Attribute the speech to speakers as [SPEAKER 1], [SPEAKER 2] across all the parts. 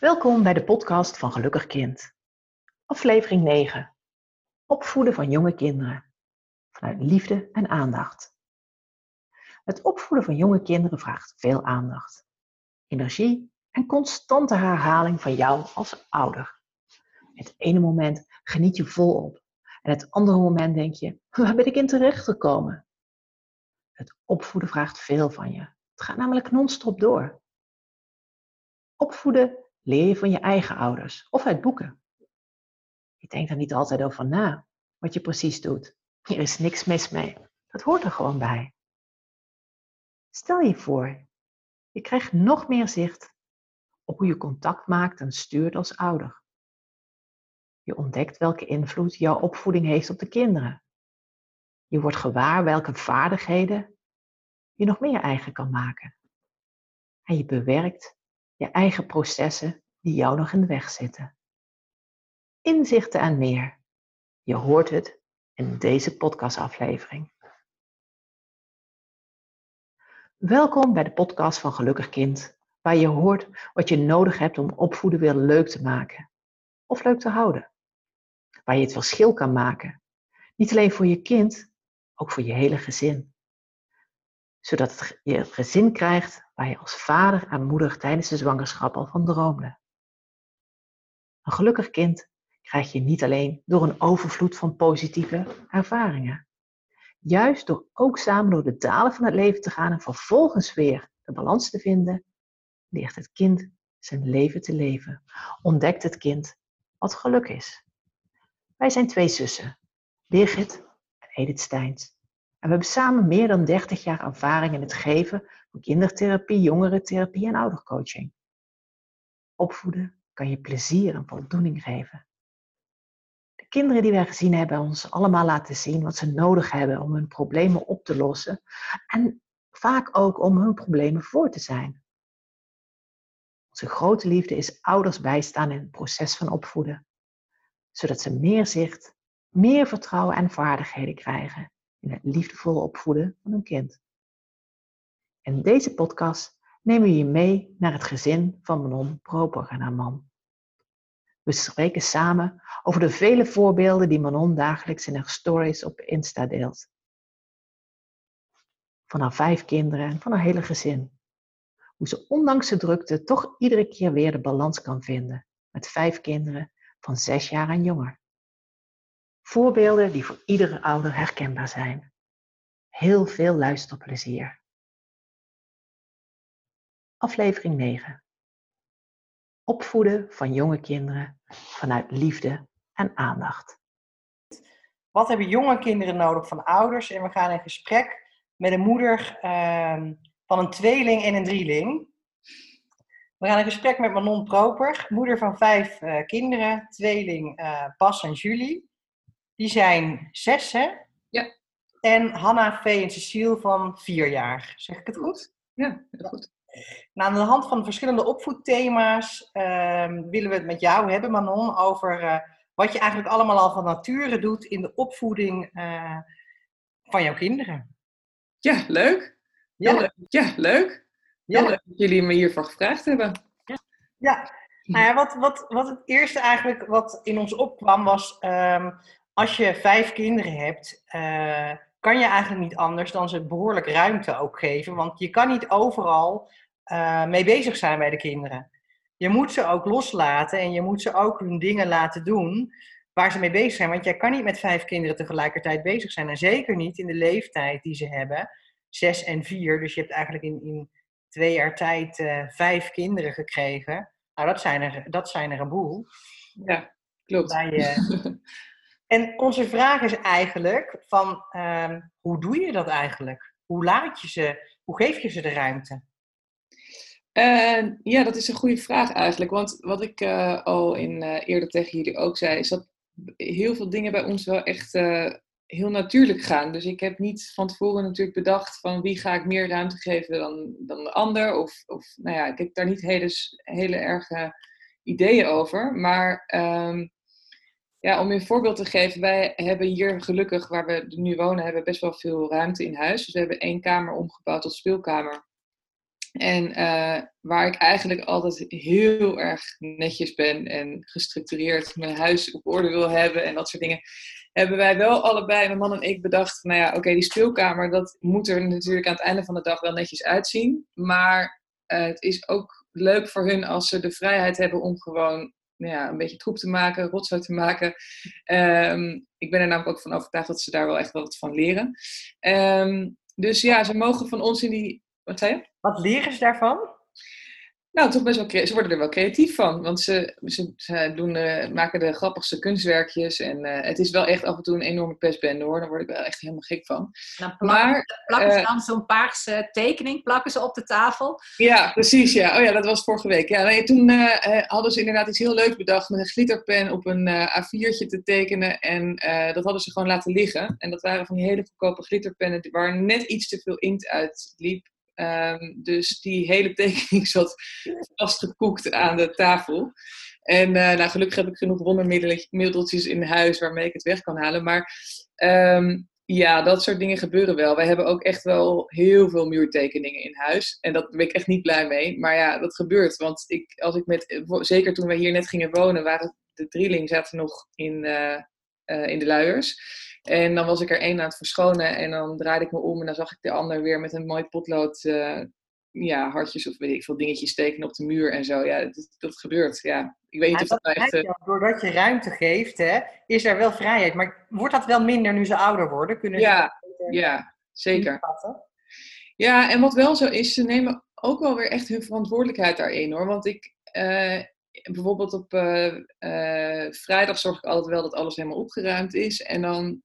[SPEAKER 1] Welkom bij de podcast van Gelukkig Kind. Aflevering 9. Opvoeden van jonge kinderen. Vanuit liefde en aandacht. Het opvoeden van jonge kinderen vraagt veel aandacht, energie en constante herhaling van jou als ouder. Het ene moment geniet je volop en het andere moment denk je, waar ben ik in terecht gekomen? Het opvoeden vraagt veel van je. Het gaat namelijk non-stop door. Opvoeden leer je van je eigen ouders of uit boeken. Je denkt er niet altijd over na wat je precies doet. Hier is niks mis mee. Dat hoort er gewoon bij. Stel je voor, je krijgt nog meer zicht op hoe je contact maakt en stuurt als ouder. Je ontdekt welke invloed jouw opvoeding heeft op de kinderen. Je wordt gewaar welke vaardigheden je nog meer eigen kan maken. En je bewerkt je eigen processen die jou nog in de weg zitten. Inzichten en meer. Je hoort het in deze podcastaflevering. Welkom bij de podcast van Gelukkig Kind, waar je hoort wat je nodig hebt om opvoeden weer leuk te maken of leuk te houden. Waar je het verschil kan maken, niet alleen voor je kind, ook voor je hele gezin. Zodat je het gezin krijgt waar je als vader en moeder tijdens de zwangerschap al van droomde. Een gelukkig kind krijg je niet alleen door een overvloed van positieve ervaringen. Juist door ook samen door de dalen van het leven te gaan en vervolgens weer de balans te vinden, leert het kind zijn leven te leven. Ontdekt het kind wat geluk is. Wij zijn twee zussen, Birgit en Edith Steins. En we hebben samen meer dan 30 jaar ervaring in het geven kindertherapie, jongerentherapie en oudercoaching. Opvoeden kan je plezier en voldoening geven. De kinderen die wij gezien hebben ons allemaal laten zien wat ze nodig hebben om hun problemen op te lossen en vaak ook om hun problemen voor te zijn. Onze grote liefde is ouders bijstaan in het proces van opvoeden, zodat ze meer zicht, meer vertrouwen en vaardigheden krijgen in het liefdevol opvoeden van hun kind. In deze podcast nemen we je mee naar het gezin van Manon Proper en haar man. We spreken samen over de vele voorbeelden die Manon dagelijks in haar stories op Insta deelt. Van haar vijf kinderen en van haar hele gezin. Hoe ze ondanks de drukte toch iedere keer weer de balans kan vinden met vijf kinderen van zes jaar en jonger. Voorbeelden die voor iedere ouder herkenbaar zijn. Heel veel luisterplezier. Aflevering 9 opvoeden van jonge kinderen vanuit liefde en aandacht.
[SPEAKER 2] Wat hebben jonge kinderen nodig van ouders? En we gaan in gesprek met een moeder ehm, van een tweeling en een drieling. We gaan in gesprek met Manon Proper, moeder van vijf uh, kinderen, tweeling uh, Bas en Julie. Die zijn zes, hè?
[SPEAKER 3] Ja.
[SPEAKER 2] En Hanna, Vee en Cecile van vier jaar. Zeg ik het goed?
[SPEAKER 3] Ja, heel goed.
[SPEAKER 2] Nou, aan de hand van verschillende opvoedthema's ehm, willen we het met jou hebben, Manon, over uh, wat je eigenlijk allemaal al van nature doet in de opvoeding uh, van jouw kinderen.
[SPEAKER 3] Ja, leuk.
[SPEAKER 2] Ja,
[SPEAKER 3] leuk. Ja, leuk.
[SPEAKER 2] Ja.
[SPEAKER 3] leuk dat jullie me hiervoor gevraagd hebben.
[SPEAKER 2] Ja, nou ja, wat, wat, wat het eerste eigenlijk wat in ons opkwam was, um, als je vijf kinderen hebt, uh, kan je eigenlijk niet anders dan ze behoorlijk ruimte ook geven. Want je kan niet overal uh, mee bezig zijn bij de kinderen. Je moet ze ook loslaten en je moet ze ook hun dingen laten doen waar ze mee bezig zijn. Want jij kan niet met vijf kinderen tegelijkertijd bezig zijn. En zeker niet in de leeftijd die ze hebben, zes en vier. Dus je hebt eigenlijk in, in twee jaar tijd uh, vijf kinderen gekregen. Nou, dat zijn er, dat zijn er een boel.
[SPEAKER 3] Ja, klopt.
[SPEAKER 2] Bij, uh, en onze vraag is eigenlijk van, uh, hoe doe je dat eigenlijk? Hoe laat je ze, hoe geef je ze de ruimte?
[SPEAKER 3] Uh, ja, dat is een goede vraag eigenlijk. Want wat ik uh, al in, uh, eerder tegen jullie ook zei, is dat heel veel dingen bij ons wel echt heel natuurlijk gaan. Dus ik heb niet van tevoren natuurlijk bedacht van wie ga ik meer ruimte geven dan, dan de ander. Of, of nou ja, ik heb daar niet hele, hele erge ideeën over. Maar um, ja, om je een voorbeeld te geven, wij hebben hier gelukkig, waar we nu wonen, hebben best wel veel ruimte in huis. Dus we hebben één kamer omgebouwd tot speelkamer. En uh, waar ik eigenlijk altijd heel erg netjes ben en gestructureerd mijn huis op orde wil hebben en dat soort dingen, hebben wij wel allebei, mijn man en ik, bedacht, nou ja, oké, die speelkamer, dat moet er natuurlijk aan het einde van de dag wel netjes uitzien. Maar uh, het is ook leuk voor hun als ze de vrijheid hebben om gewoon nou ja, een beetje troep te maken, rotzooi te maken. Um, ik ben er namelijk ook van overtuigd dat ze daar wel echt wat van leren. Um, dus ja, ze mogen van ons in die. Wat zei je?
[SPEAKER 2] Wat leren ze daarvan?
[SPEAKER 3] Nou, toch best wel ze worden er wel creatief van. Want ze, ze, ze doen, uh, maken de grappigste kunstwerkjes. En uh, het is wel echt af en toe een enorme pestbende hoor. Daar word ik wel echt helemaal gek van.
[SPEAKER 4] Dan plakken, maar, plakken ze uh, dan zo'n paarse tekening plakken ze op de tafel?
[SPEAKER 3] Ja, precies. Ja. Oh ja, dat was vorige week. Ja, nee, toen hadden ze inderdaad iets heel leuks bedacht met een glitterpen op een A4'tje te tekenen. En dat hadden ze gewoon laten liggen. En dat waren van die hele goedkope glitterpennen waar net iets te veel inkt uit liep. Um, dus die hele tekening zat vastgekoekt aan de tafel. En uh, nou, gelukkig heb ik genoeg wondermiddeltjes in huis waarmee ik het weg kan halen. Maar um, ja, dat soort dingen gebeuren wel. Wij hebben ook echt wel heel veel muurtekeningen in huis. En daar ben ik echt niet blij mee. Maar ja, dat gebeurt. Want ik, als ik met, zeker toen we hier net gingen wonen, waren de drieling zaten nog in, uh, in de luiers. En dan was ik er één aan het verschonen en dan draaide ik me om en dan zag ik de ander weer met een mooi potlood uh, ja, hartjes of weet ik veel dingetjes tekenen op de muur en zo. Ja, dat, dat gebeurt. Ja, ik weet niet of dat,
[SPEAKER 2] dat echt... Uh... Doordat je ruimte geeft, hè, is er wel vrijheid. Maar wordt dat wel minder nu ze ouder worden? Kunnen
[SPEAKER 3] ja, ja, zeker. Ja, en wat wel zo is, ze nemen ook wel weer echt hun verantwoordelijkheid daarin hoor. Want ik, uh, bijvoorbeeld op uh, vrijdag zorg ik altijd wel dat alles helemaal opgeruimd is. En dan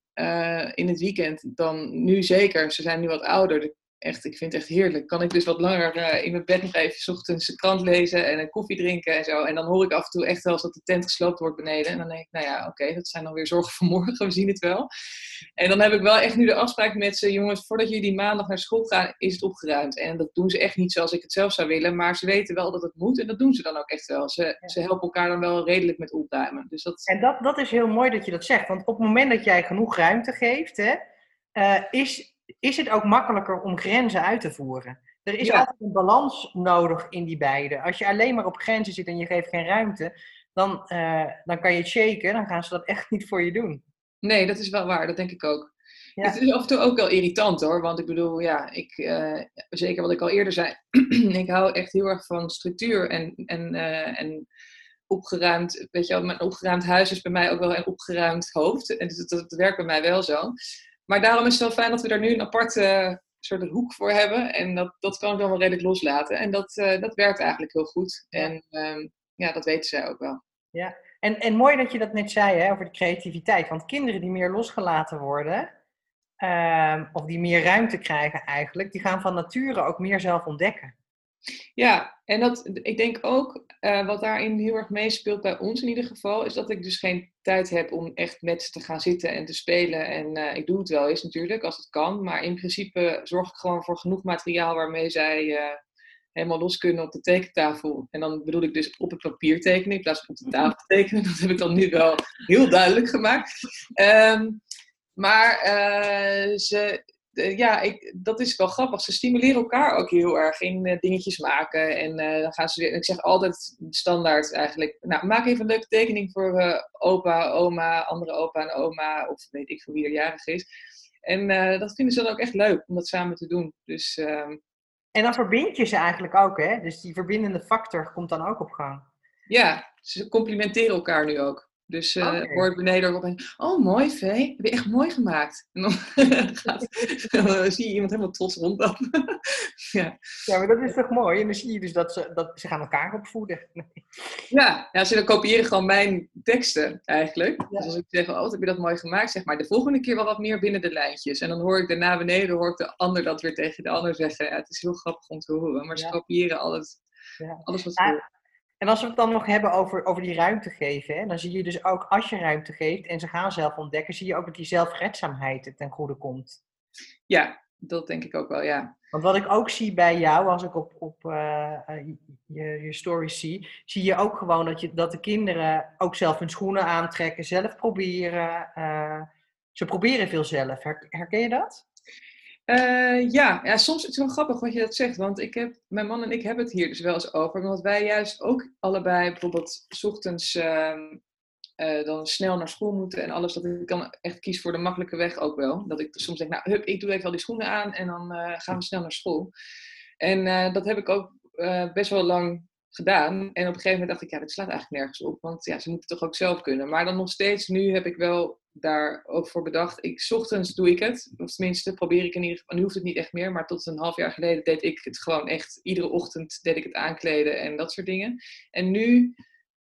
[SPEAKER 3] in het weekend dan nu zeker. Ze zijn nu wat ouder echt, ik vind het echt heerlijk. Kan ik dus wat langer uh, in mijn bed nog even ochtends een krant lezen en een koffie drinken en zo. En dan hoor ik af en toe echt wel eens dat de tent gesloopt wordt beneden. En dan denk ik, nou ja, oké, dat zijn dan weer zorgen voor morgen, we zien het wel. En dan heb ik wel echt nu de afspraak met ze, jongens, voordat jullie maandag naar school gaan, is het opgeruimd. En dat doen ze echt niet zoals ik het zelf zou willen, maar ze weten wel dat het moet en dat doen ze dan ook echt wel. Ze, ze helpen elkaar dan wel redelijk met opruimen. Dus dat...
[SPEAKER 2] En dat, dat is heel mooi dat je dat zegt, want op het moment dat jij genoeg ruimte geeft, hè, uh, is is het ook makkelijker om grenzen uit te voeren. Er is altijd een balans nodig in die beide. Als je alleen maar op grenzen zit en je geeft geen ruimte, dan, uh, dan kan je het shaken. Dan gaan ze dat echt niet voor je doen.
[SPEAKER 3] Nee, dat is wel waar. Dat denk ik ook. Ja. Het is af en toe ook wel irritant hoor. Want ik bedoel, ja, ik, uh, zeker wat ik al eerder zei. ik hou echt heel erg van structuur en, en, uh, en opgeruimd. Weet je wel, opgeruimd huis is bij mij ook wel een opgeruimd hoofd. En dat, dat werkt bij mij wel zo. Maar daarom is het wel fijn dat we daar nu een aparte soort hoek voor hebben. En dat, dat kan ik dan wel redelijk loslaten. En dat, uh, dat werkt eigenlijk heel goed. En um, ja, dat weten zij ook wel.
[SPEAKER 2] Ja, en, en mooi dat je dat net zei hè, over de creativiteit. Want kinderen die meer losgelaten worden, um, of die meer ruimte krijgen eigenlijk, die gaan van nature ook meer zelf ontdekken.
[SPEAKER 3] Ja, en dat, ik denk ook, uh, wat daarin heel erg meespeelt bij ons in ieder geval, is dat ik dus geen tijd heb om echt met ze te gaan zitten en te spelen. En uh, ik doe het wel eens natuurlijk, als het kan. Maar in principe zorg ik gewoon voor genoeg materiaal waarmee zij uh, helemaal los kunnen op de tekentafel. En dan bedoel ik dus op het papier tekenen in plaats van op de tafel tekenen. Dat heb ik dan nu wel heel duidelijk gemaakt. Um, maar ze, ja, ik, dat is wel grappig. Ze stimuleren elkaar ook heel erg in uh, dingetjes maken. En uh, dan gaan ze weer, ik zeg altijd standaard eigenlijk, nou, maak even een leuke tekening voor uh, opa, oma, andere opa en oma, of weet ik voor wie er jarig is. En dat vinden ze dan ook echt leuk om dat samen te doen. Dus, ehm,
[SPEAKER 2] en dan verbind je ze eigenlijk ook, hè? Dus die verbindende factor komt dan ook op gang.
[SPEAKER 3] Ja, ze complimenteren elkaar nu ook. Dus uh, okay. hoor beneden ook opeens, oh mooi Vee, heb je echt mooi gemaakt. En dan, gaat, dan zie je iemand helemaal trots rondlopen.
[SPEAKER 2] ja. ja, maar dat is toch mooi? En dan zie je dus dat ze, dat ze gaan elkaar opvoeden.
[SPEAKER 3] ja, ja, ze kopiëren gewoon mijn teksten eigenlijk. Ja. Dus als ik zeg, oh wat heb je dat mooi gemaakt, zeg maar de volgende keer wel wat meer binnen de lijntjes. En dan hoor ik daarna beneden, hoor ik de ander dat weer tegen de ander zeggen. Ja, het is heel grappig om te horen, maar ze kopiëren alles, alles wat ze
[SPEAKER 2] en als we het dan nog hebben over, over die ruimte geven, hè, dan zie je dus ook als je ruimte geeft en ze gaan zelf ontdekken, zie je ook dat die zelfredzaamheid ten goede komt.
[SPEAKER 3] Ja, dat denk ik ook wel, ja.
[SPEAKER 2] Want wat ik ook zie bij jou, als ik op, op uh, je, je stories zie, zie je ook gewoon dat, je, dat de kinderen ook zelf hun schoenen aantrekken, zelf proberen. Uh, ze proberen veel zelf. Herken je dat?
[SPEAKER 3] Uh, ja. ja, soms is het wel grappig wat je dat zegt. Want ik heb, mijn man en ik hebben het hier dus wel eens over. Want wij juist ook allebei bijvoorbeeld s ochtends uh, uh, dan snel naar school moeten en alles. Dat ik dan echt kies voor de makkelijke weg ook wel. Dat ik soms denk, nou, hup, ik doe even al die schoenen aan en dan gaan we snel naar school. En dat heb ik ook best wel lang gedaan. En op een gegeven moment dacht ik, ja, dit slaat eigenlijk nergens op. Want ja, ze moeten toch ook zelf kunnen. Maar dan nog steeds, nu heb ik wel daar ook voor bedacht. Ik, ochtends doe ik het. Of tenminste, probeer ik in ieder geval. Nu hoeft het niet echt meer. Maar tot een half jaar geleden deed ik het gewoon echt. Iedere ochtend deed ik het aankleden en dat soort dingen. En nu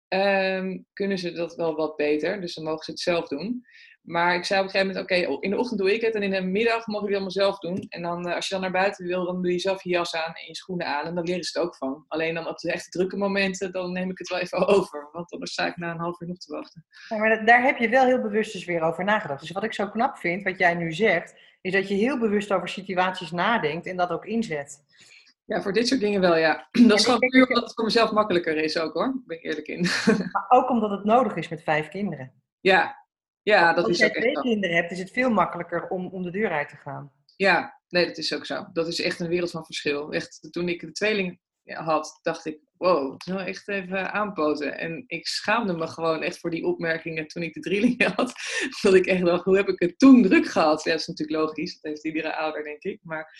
[SPEAKER 3] ehm, kunnen ze dat wel wat beter. Dus dan mogen ze het zelf doen. Maar ik zei op een gegeven moment, oké, in de ochtend doe ik het en in de middag mogen jullie allemaal zelf doen. En dan, eh, als je dan naar buiten wil, dan doe je zelf je jas aan en je schoenen aan en dan leren ze het ook van. Alleen dan op de echte drukke momenten, dan neem ik het wel even over. Want anders sta ik na een half uur nog te wachten.
[SPEAKER 2] Ja, maar daar heb je wel heel bewust dus weer over nagedacht. Dus wat ik zo knap vind, wat jij nu zegt, is dat je heel bewust over situaties nadenkt en dat ook inzet.
[SPEAKER 3] Ja, voor dit soort dingen wel, ja. Dat is gewoon puur omdat het voor mezelf makkelijker is ook hoor, ben ik eerlijk in.
[SPEAKER 2] Maar ook omdat het nodig is met vijf kinderen.
[SPEAKER 3] Ja, ja, dat
[SPEAKER 2] Als
[SPEAKER 3] is
[SPEAKER 2] jij
[SPEAKER 3] ook echt
[SPEAKER 2] twee kinderen hebt, is het veel makkelijker om, om de deur uit te gaan.
[SPEAKER 3] Ja, nee, dat is ook zo. Dat is echt een wereld van verschil. Echt, toen ik de tweeling had, dacht ik, wow, het is wel echt even aanpoten. En ik schaamde me gewoon echt voor die opmerkingen toen ik de drieling had. Dat ik echt dacht, hoe heb ik het toen druk gehad? Ja, dat is natuurlijk logisch. Dat heeft iedere ouder, denk ik. Maar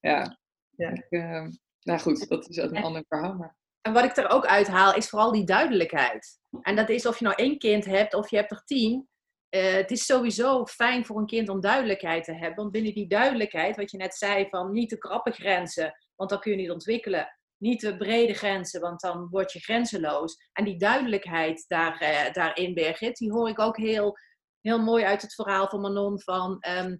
[SPEAKER 3] ja,
[SPEAKER 2] Ja.
[SPEAKER 3] Ik, eh, nou goed, dat is ook een ander verhaal. Maar...
[SPEAKER 4] En wat ik er ook uithaal, is vooral die duidelijkheid. En dat is of je nou één kind hebt of je hebt er tien. Eh, het is sowieso fijn voor een kind om duidelijkheid te hebben. Want binnen die duidelijkheid, wat je net zei, van niet te krappe grenzen, want dan kun je niet ontwikkelen. Niet te brede grenzen, want dan word je grenzeloos. En die duidelijkheid daar, eh, daarin, Birgit, die hoor ik ook heel, heel mooi uit het verhaal van Manon. Van, ehm,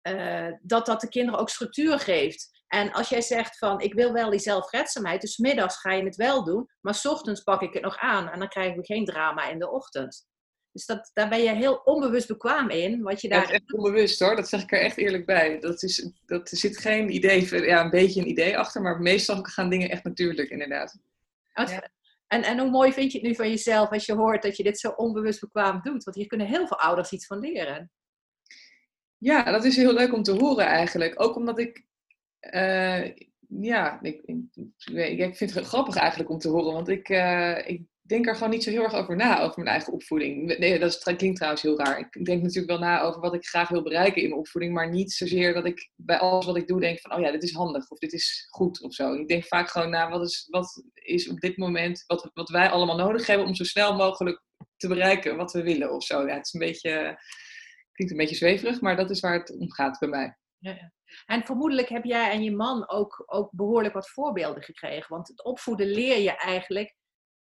[SPEAKER 4] eh, dat dat de kinderen ook structuur geeft. En als jij zegt van, ik wil wel die zelfredzaamheid, dus middags ga je het wel doen, maar ochtends pak ik het nog aan en dan krijgen we geen drama in de ochtend. Dus dat, daar ben je heel onbewust bekwaam in, wat je daar...
[SPEAKER 3] is echt onbewust hoor, dat zeg ik er echt eerlijk bij. Dat is, dat, er zit geen idee, ja, een beetje een idee achter, maar meestal gaan dingen echt natuurlijk inderdaad.
[SPEAKER 4] En, en hoe mooi vind je het nu van jezelf als je hoort dat je dit zo onbewust bekwaam doet? Want hier kunnen heel veel ouders iets van leren.
[SPEAKER 3] Ja, dat is heel leuk om te horen eigenlijk. Ook omdat ik, eh, ja, ik, ik, ik- ik vind het grappig eigenlijk om te horen, want ik, eh, ik denk er gewoon niet zo heel erg over na, over mijn eigen opvoeding. Nee, dat klinkt trouwens heel raar. Ik denk natuurlijk wel na over wat ik graag wil bereiken in mijn opvoeding, maar niet zozeer dat ik bij alles wat ik doe denk van, oh ja, dit is handig of dit is goed of zo. Ik denk vaak gewoon na, wat is, wat is op dit moment, wat, wat wij allemaal nodig hebben om zo snel mogelijk te bereiken wat we willen of zo. Ja, het is een beetje, klinkt een beetje zweverig, maar dat is waar het om gaat bij mij.
[SPEAKER 4] En vermoedelijk heb jij en je man ook, ook behoorlijk wat voorbeelden gekregen. Want het opvoeden leer je eigenlijk.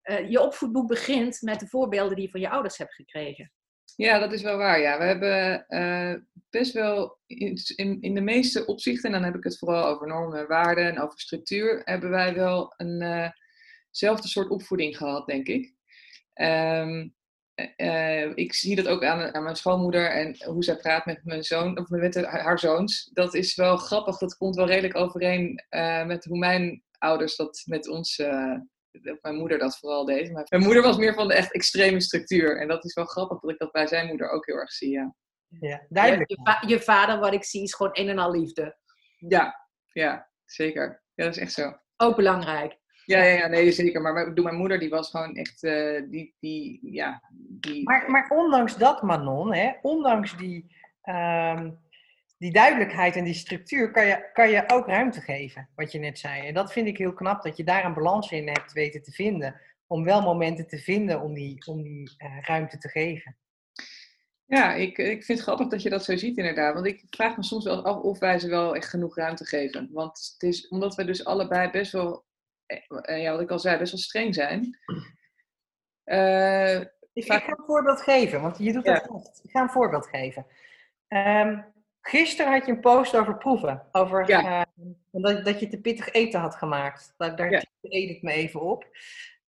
[SPEAKER 4] Eh, je opvoedboek begint met de voorbeelden die je van je ouders hebt gekregen.
[SPEAKER 3] Ja, dat is wel waar. Ja. We hebben eh, best wel in, in, de meeste opzichten, en dan heb ik het vooral over normen en waarden en over structuur, hebben wij wel een eh, soort opvoeding gehad, denk ik. Ehm, eh, eh, ik zie dat ook aan, aan mijn schoonmoeder en hoe zij praat met mijn zoon, of met de- haar zoons. Dat is wel grappig. Dat komt wel redelijk overeen met hoe mijn ouders dat met ons, of mijn moeder dat vooral deed. Maar mijn moeder was meer van de echt extreme structuur. En dat is wel grappig dat ik dat bij zijn moeder ook heel erg zie. Ja,
[SPEAKER 2] Ja, duidelijk.
[SPEAKER 4] Je, va- je vader, wat ik zie, is gewoon een en al liefde.
[SPEAKER 3] ja, ja zeker. Ja, dat is echt zo.
[SPEAKER 4] Ook belangrijk.
[SPEAKER 3] Ja, ja, ja nee, zeker. Maar mijn, mijn moeder die was gewoon echt, eh, die, die, ja, die...
[SPEAKER 2] Maar, maar ondanks dat, Manon, hè, ondanks die, ehm, die duidelijkheid en die structuur, kan je, kan je ook ruimte geven, wat je net zei. En dat vind ik heel knap, dat je daar een balans in hebt weten te vinden. Om wel momenten te vinden om die, om die eh, ruimte te geven.
[SPEAKER 3] Ja, ik, ik vind het grappig dat je dat zo ziet inderdaad. Want ik vraag me soms wel af of wij ze wel echt genoeg ruimte geven. Want het is omdat we dus allebei best wel, eh, eh, ja, wat ik al zei, best wel streng zijn.
[SPEAKER 2] Ik, ga een voorbeeld geven, want je doet dat
[SPEAKER 3] Ja.
[SPEAKER 2] goed. Ik ga een voorbeeld geven. Ehm, gisteren had je een post over proeven. Over
[SPEAKER 3] Ja.
[SPEAKER 2] eh, dat, dat je te pittig eten had gemaakt. Daar, daar
[SPEAKER 3] Ja.
[SPEAKER 2] eet ik me even op.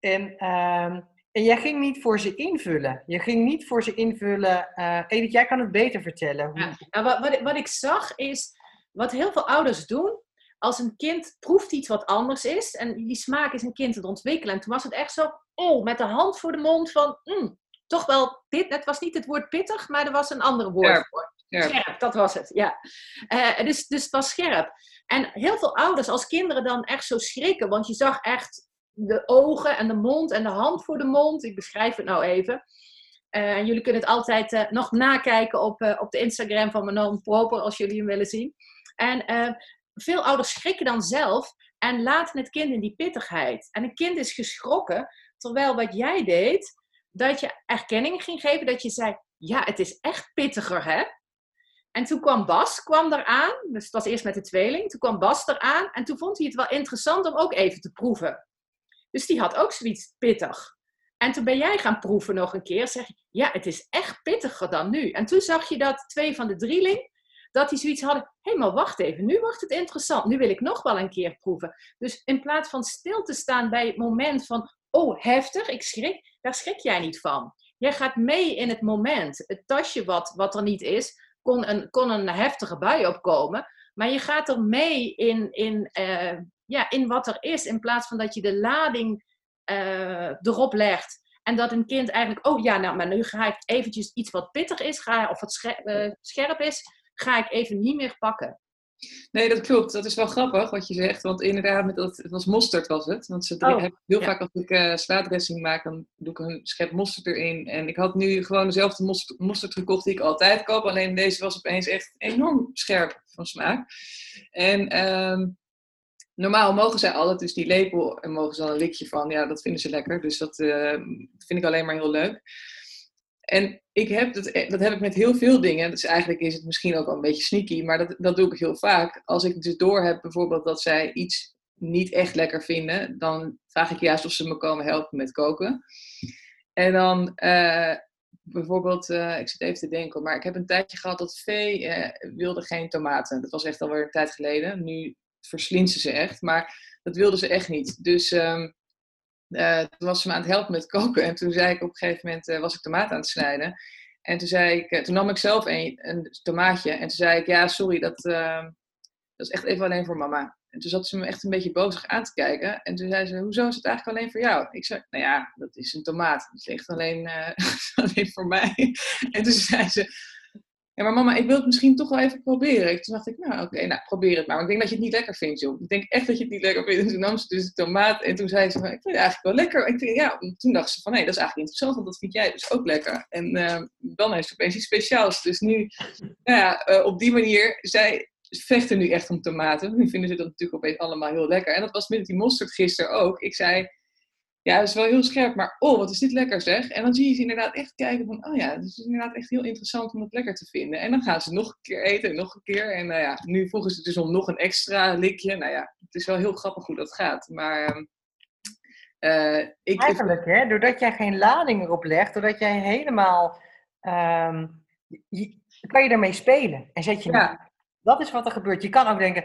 [SPEAKER 2] En, ehm, en jij ging niet voor ze invullen. Je ging niet voor ze invullen. eh Edith, jij kan het beter vertellen. Hoe,
[SPEAKER 4] Ja. Nou, wat, wat, ik, wat ik zag is, wat heel veel ouders doen, als een kind proeft iets wat anders is, en die smaak is een kind het ontwikkelen. En toen was het echt zo, oh, met de hand voor de mond van, mm, toch wel pit. Het was niet het woord pittig, maar er was een ander woord
[SPEAKER 3] Ja.
[SPEAKER 4] voor. Scherp. dat was het, ja. Uh, dus, dus het was scherp. En heel veel ouders, als kinderen dan echt zo schrikken, want je zag echt de ogen en de mond en de hand voor de mond. Ik beschrijf het nou even. Uh, jullie kunnen het altijd uh, nog nakijken op, op de Instagram van Manon Proper, als jullie hem willen zien. En veel ouders schrikken dan zelf en laten het kind in die pittigheid. En een kind is geschrokken, terwijl wat jij deed, dat je erkenning ging geven, dat je zei, ja, het is echt pittiger, hè? En toen kwam Bas kwam eraan, dus het was eerst met de tweeling. Toen kwam Bas eraan en toen vond hij het wel interessant om ook even te proeven. Dus die had ook zoiets pittig. En toen ben jij gaan proeven nog een keer. Zeg je, ja, het is echt pittiger dan nu. En toen zag je dat twee van de drieling, dat die zoiets hadden. Hé, maar wacht even, nu wordt het interessant. Nu wil ik nog wel een keer proeven. Dus in plaats van stil te staan bij het moment van, oh, heftig, ik schrik, daar schrik jij niet van. Jij gaat mee in het moment. Het tasje wat, wat er niet is, kon een, kon een heftige bui opkomen. Maar je gaat er mee in, in, uh, ja, in wat er is, in plaats van dat je de lading uh, erop legt. En dat een kind eigenlijk, oh ja, nou, maar nu ga ik eventjes iets wat pittig is, ga, of wat scherp, uh, scherp is, ga ik even niet meer pakken.
[SPEAKER 3] Nee, dat klopt. Dat is wel grappig wat je zegt. Want inderdaad, met dat, het was mosterd was het. Want ze oh, heel vaak als ik uh, slaadressing maak, dan doe ik een schep mosterd erin. En ik had nu gewoon dezelfde mosterd, mosterd gekocht die ik altijd koop. Alleen deze was opeens echt enorm scherp van smaak. En um, normaal mogen zij altijd dus die lepel en mogen ze dan een likje van. Ja, dat vinden ze lekker. Dus dat uh, vind ik alleen maar heel leuk. En ik heb dat, dat heb ik met heel veel dingen. Dus eigenlijk is het misschien ook wel een beetje sneaky, maar dat, dat doe ik heel vaak. Als ik dus door heb bijvoorbeeld dat zij iets niet echt lekker vinden, dan vraag ik juist of ze me komen helpen met koken. En dan uh, bijvoorbeeld, uh, ik zit even te denken, maar ik heb een tijdje gehad dat Vee wilde geen tomaten. Dat was echt alweer een tijd geleden. Nu verslindt ze ze echt, maar dat wilde ze echt niet. Dus um, uh, toen was ze me aan het helpen met koken. En toen zei ik op een gegeven moment, uh, was ik tomaat aan het snijden. En toen, zei ik, uh, toen nam ik zelf een, een, tomaatje. En toen zei ik, ja, sorry, dat, dat is echt even alleen voor mama. En toen zat ze me echt een beetje bozig aan te kijken. En toen zei ze, hoezo is het eigenlijk alleen voor jou? Ik zei, nou ja, dat is een tomaat. Dat is echt alleen, alleen voor mij. En toen zei ze, ja, maar mama, ik wil het misschien toch wel even proberen. Toen dacht ik, nou oké, nou probeer het maar. Maar ik denk dat je het niet lekker vindt, joh. Ik denk echt dat je het niet lekker vindt. En toen nam ze dus de tomaat en toen zei ze, van, ik vind het eigenlijk wel lekker. En toen, ja, toen dacht ze van, nee, dat is eigenlijk interessant, want dat vind jij dus ook lekker. En uh, dan heeft ze opeens iets speciaals. Dus nu, nou ja, uh, op die manier, zij vechten nu echt om tomaten. Nu vinden ze dat natuurlijk opeens allemaal heel lekker. En dat was met die mosterd gisteren ook. Ik zei, ja, dat is wel heel scherp, maar oh, wat is dit lekker zeg. En dan zie je ze inderdaad echt kijken van, oh ja, het is inderdaad echt heel interessant om het lekker te vinden. En dan gaan ze nog een keer eten, nog een keer. En nou ja, nu vroegen ze dus om nog een extra likje. Nou ja, het is wel heel grappig hoe dat gaat. Maar uh,
[SPEAKER 2] ik... Eigenlijk, hè, doordat jij geen lading erop legt, doordat jij helemaal... Um, je, kan je ermee spelen en zet je ja. Dat is wat er gebeurt. Je kan ook denken,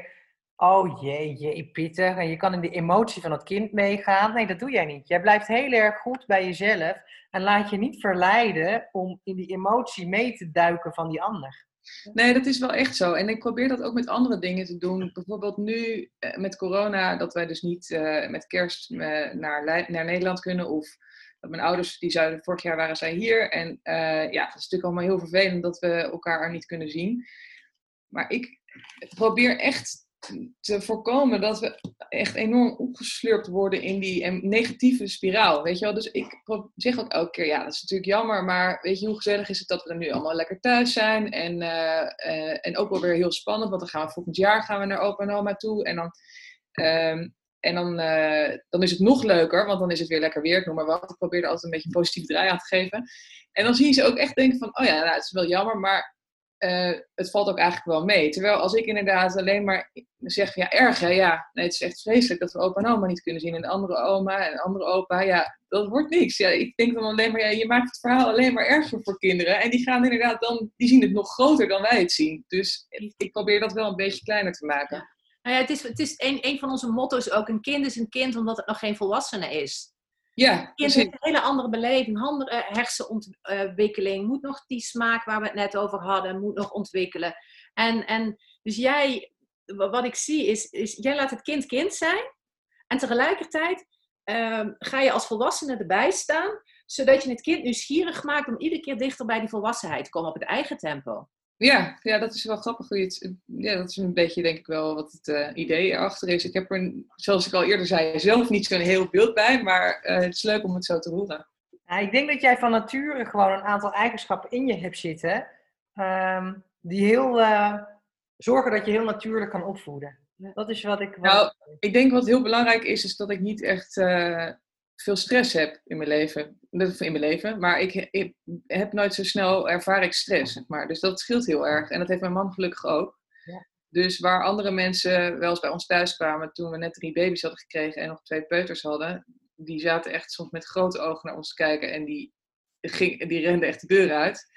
[SPEAKER 2] Oh jee, jee, pittig. En je kan in de emotie van het kind meegaan. Nee, dat doe jij niet. Jij blijft heel erg goed bij jezelf. En laat je niet verleiden om in die emotie mee te duiken van die ander.
[SPEAKER 3] Nee, dat is wel echt zo. En ik probeer dat ook met andere dingen te doen. Bijvoorbeeld nu eh, met corona, dat wij dus niet uh, met kerst uh, naar, naar Nederland kunnen. Of dat mijn ouders, die zouden, vorig jaar waren zij hier. En ja, dat is natuurlijk allemaal heel vervelend dat we elkaar er niet kunnen zien. Maar ik probeer echt te voorkomen dat we echt enorm opgeslurpt worden in die negatieve spiraal. Weet je wel? Dus ik zeg ook elke keer, ja, dat is natuurlijk jammer, maar weet je, hoe gezellig is het dat we er nu allemaal lekker thuis zijn? En, uh, uh, en ook wel weer heel spannend, want dan gaan we volgend jaar gaan we naar opa en oma toe. En dan, um, en dan, uh, dan is het nog leuker, want dan is het weer lekker weer, ik noem maar wat. Ik probeer er altijd een beetje een positieve draai aan te geven. En dan zie je ze ook echt denken van, oh ja, nou, het is wel jammer, maar uh, het valt ook eigenlijk wel mee. Terwijl als ik inderdaad alleen maar zeg, ja, erg hè, ja, nee, het is echt vreselijk dat we opa en oma niet kunnen zien en de andere oma en de andere opa, ja, dat wordt niks. Ja, ik denk dan alleen maar, ja, je maakt het verhaal alleen maar erger voor kinderen en die gaan inderdaad dan, die zien het nog groter dan wij het zien. Dus ik probeer dat wel een beetje kleiner te maken.
[SPEAKER 4] Nou ja, het is, het is een, een van onze motto's ook, een kind is een kind omdat het nog geen volwassene is.
[SPEAKER 3] Ja,
[SPEAKER 4] kind heeft een hele andere beleving, andere hersenontwikkeling, moet nog die smaak waar we het net over hadden, moet nog ontwikkelen. En, en dus jij, wat ik zie is, is jij laat het kind kind zijn en tegelijkertijd um, ga je als volwassene erbij staan, zodat je het kind nieuwsgierig maakt om iedere keer dichter bij die volwassenheid te komen op het eigen tempo.
[SPEAKER 3] Ja, ja, dat is wel grappig. Hoe je het, ja, dat is een beetje denk ik wel wat het uh, idee erachter is. Ik heb er, zoals ik al eerder zei, zelf niet zo'n heel beeld bij, maar uh, het is leuk om het zo te horen.
[SPEAKER 2] Ja, ik denk dat jij van nature gewoon een aantal eigenschappen in je hebt zitten, um, die heel uh, zorgen dat je heel natuurlijk kan opvoeden. Dat is wat ik. Wat
[SPEAKER 3] nou, ik denk wat heel belangrijk is, is dat ik niet echt veel stress heb in mijn leven. In mijn leven. Maar ik, ik, heb nooit zo snel ervaar ik stress. Zeg maar. Dus dat scheelt heel erg. En dat heeft mijn man gelukkig ook. Ja. Dus waar andere mensen wel eens bij ons thuis kwamen toen we net drie baby's hadden gekregen en nog twee peuters hadden, die zaten echt soms met grote ogen naar ons te kijken en die, ging, die renden echt de deur uit.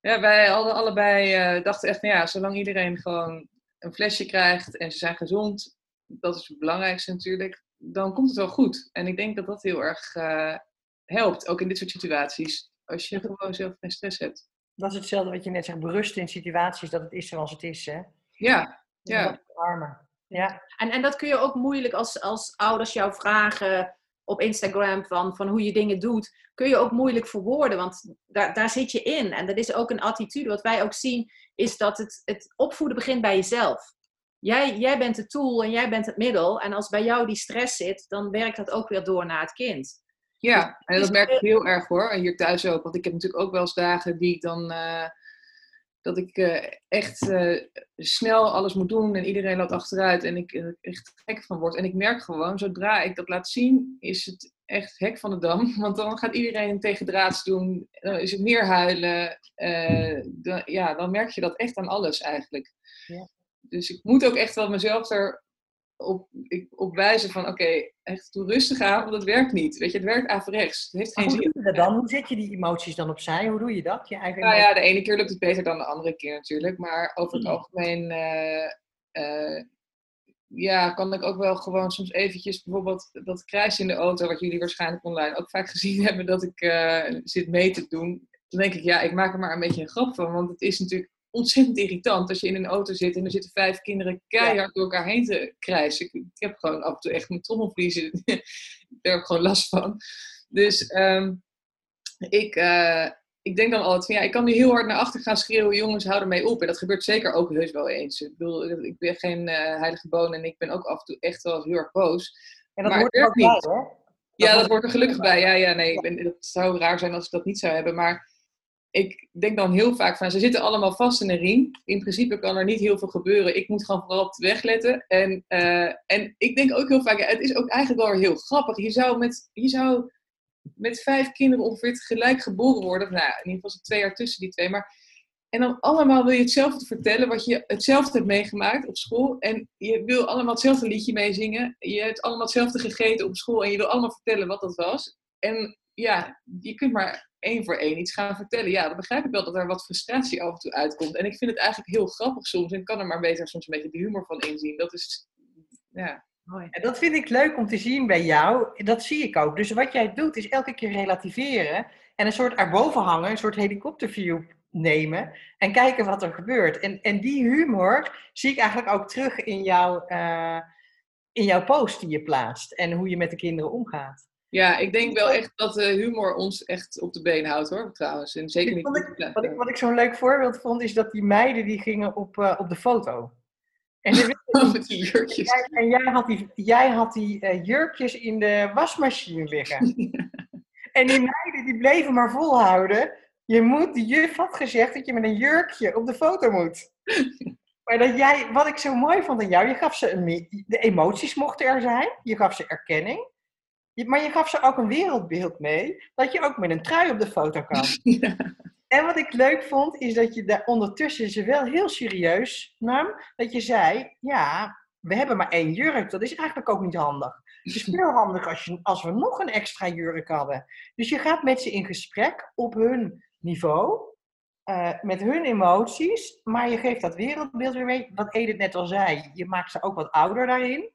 [SPEAKER 3] Ja, wij hadden allebei uh, dachten echt, nou ja, zolang iedereen gewoon een flesje krijgt en ze zijn gezond, dat is het belangrijkste natuurlijk dan komt het wel goed. En ik denk dat dat heel erg uh, helpt, ook in dit soort situaties. Als je gewoon zelf geen stress hebt.
[SPEAKER 2] Dat is hetzelfde wat je net zegt, berusten in situaties dat het is zoals het is. Hè?
[SPEAKER 3] Ja, ja.
[SPEAKER 2] Armer. Ja.
[SPEAKER 4] En, en dat kun je ook moeilijk als, als ouders jou vragen op Instagram van, van hoe je dingen doet, kun je ook moeilijk verwoorden, want daar, daar zit je in. En dat is ook een attitude. Wat wij ook zien, is dat het, het opvoeden begint bij jezelf. Jij, jij bent de tool en jij bent het middel. En als bij jou die stress zit, dan werkt dat ook weer door naar het kind.
[SPEAKER 3] Ja, dus en dat merk ik heel erg hoor. En hier thuis ook. Want ik heb natuurlijk ook wel eens dagen die ik dan. Uh, dat ik uh, echt uh, snel alles moet doen en iedereen loopt achteruit en ik er echt gek van word. En ik merk gewoon, zodra ik dat laat zien, is het echt hek van de dam. Want dan gaat iedereen tegen draads doen, dan is het meer huilen. Dan, ja, dan merk je dat echt aan alles eigenlijk. Ja dus ik moet ook echt wel mezelf erop op wijzen van, oké, echt doe rustig aan, want het werkt niet. Weet je, het werkt averechts. Het heeft geen
[SPEAKER 2] zin. Hoe dan? Hoe zet je die emoties dan opzij? Hoe doe je dat? Je
[SPEAKER 3] eigen nou ja, de ene keer lukt het beter dan de andere keer natuurlijk. Maar over het hmm. algemeen uh, ja, kan ik ook wel gewoon soms eventjes bijvoorbeeld dat kruis in de auto, wat jullie waarschijnlijk online ook vaak gezien hebben, dat ik uh, zit mee te doen. Dan denk ik, ja, ik maak er maar een beetje een grap van. Want het is natuurlijk ontzettend irritant als je in een auto zit en er zitten vijf kinderen keihard door elkaar heen te krijsen. Ik, ik, heb gewoon af en toe echt mijn trommelvliezen. Daar heb ik gewoon last van. Dus um, ik, uh, ik denk dan altijd van ja, ik kan nu heel hard naar achter gaan schreeuwen, jongens, hou ermee op. En dat gebeurt zeker ook heus wel eens. Ik bedoel, ik ben geen uh, heilige boon en ik ben ook af en toe echt wel heel erg boos.
[SPEAKER 2] En dat maar hoort er ook niet. Bij,
[SPEAKER 3] ja, dat, hoort er gelukkig bij. Ja, ja, nee, ben, het zou raar zijn als ik dat niet zou hebben. Maar ik denk dan heel vaak van, ze zitten allemaal vast in een riem. In principe kan er niet heel veel gebeuren. Ik moet gewoon vooral op de weg letten. En, uh, en ik denk ook heel vaak, het is ook eigenlijk wel heel grappig. Je zou met, je zou met vijf kinderen ongeveer tegelijk geboren worden. Nou, in ieder geval is twee jaar tussen die twee. Maar, en dan allemaal wil je hetzelfde vertellen, wat je hetzelfde hebt meegemaakt op school. En je wil allemaal hetzelfde liedje meezingen. Je hebt allemaal hetzelfde gegeten op school. En je wil allemaal vertellen wat dat was. En ja, je kunt maar één voor één iets gaan vertellen. Ja, dan begrijp ik wel dat er wat frustratie af en toe uitkomt. En ik vind het eigenlijk heel grappig soms. En kan er maar beter soms een beetje de humor van inzien. Dat is, ja...
[SPEAKER 2] Mooi. En dat vind ik leuk om te zien bij jou. Dat zie ik ook. Dus wat jij doet is elke keer relativeren. En een soort erboven hangen, een soort helikopterview nemen. En kijken wat er gebeurt. En, en die humor zie ik eigenlijk ook terug in, jouw uh, in jouw post die je plaatst. En hoe je met de kinderen omgaat.
[SPEAKER 3] Ja, ik denk wel echt dat de humor ons echt op de been houdt hoor, trouwens. En zeker niet.
[SPEAKER 2] Wat ik, wat ik, wat ik zo'n leuk voorbeeld vond, is dat die meiden die gingen op, uh, op de foto.
[SPEAKER 3] En, Met die jurkjes.
[SPEAKER 2] En jij had die, jij had die uh, jurkjes in de wasmachine liggen. En die meiden die bleven maar volhouden. Je moet, de juf had gezegd dat je met een jurkje op de foto moet. Maar dat jij, wat ik zo mooi vond aan jou, je gaf ze een, de emoties mochten er zijn, je gaf ze erkenning. Maar je gaf ze ook een wereldbeeld mee, dat je ook met een trui op de foto kan. En wat ik leuk vond, is dat je daar ondertussen ze wel heel serieus nam. Dat je zei, ja, we hebben maar één jurk. Dat is eigenlijk ook niet handig. Het is veel handiger als, je, als we nog een extra jurk hadden. Dus je gaat met ze in gesprek op hun niveau. Uh, met hun emoties, maar je geeft dat wereldbeeld weer mee. Wat Edith net al zei, je maakt ze ook wat ouder daarin.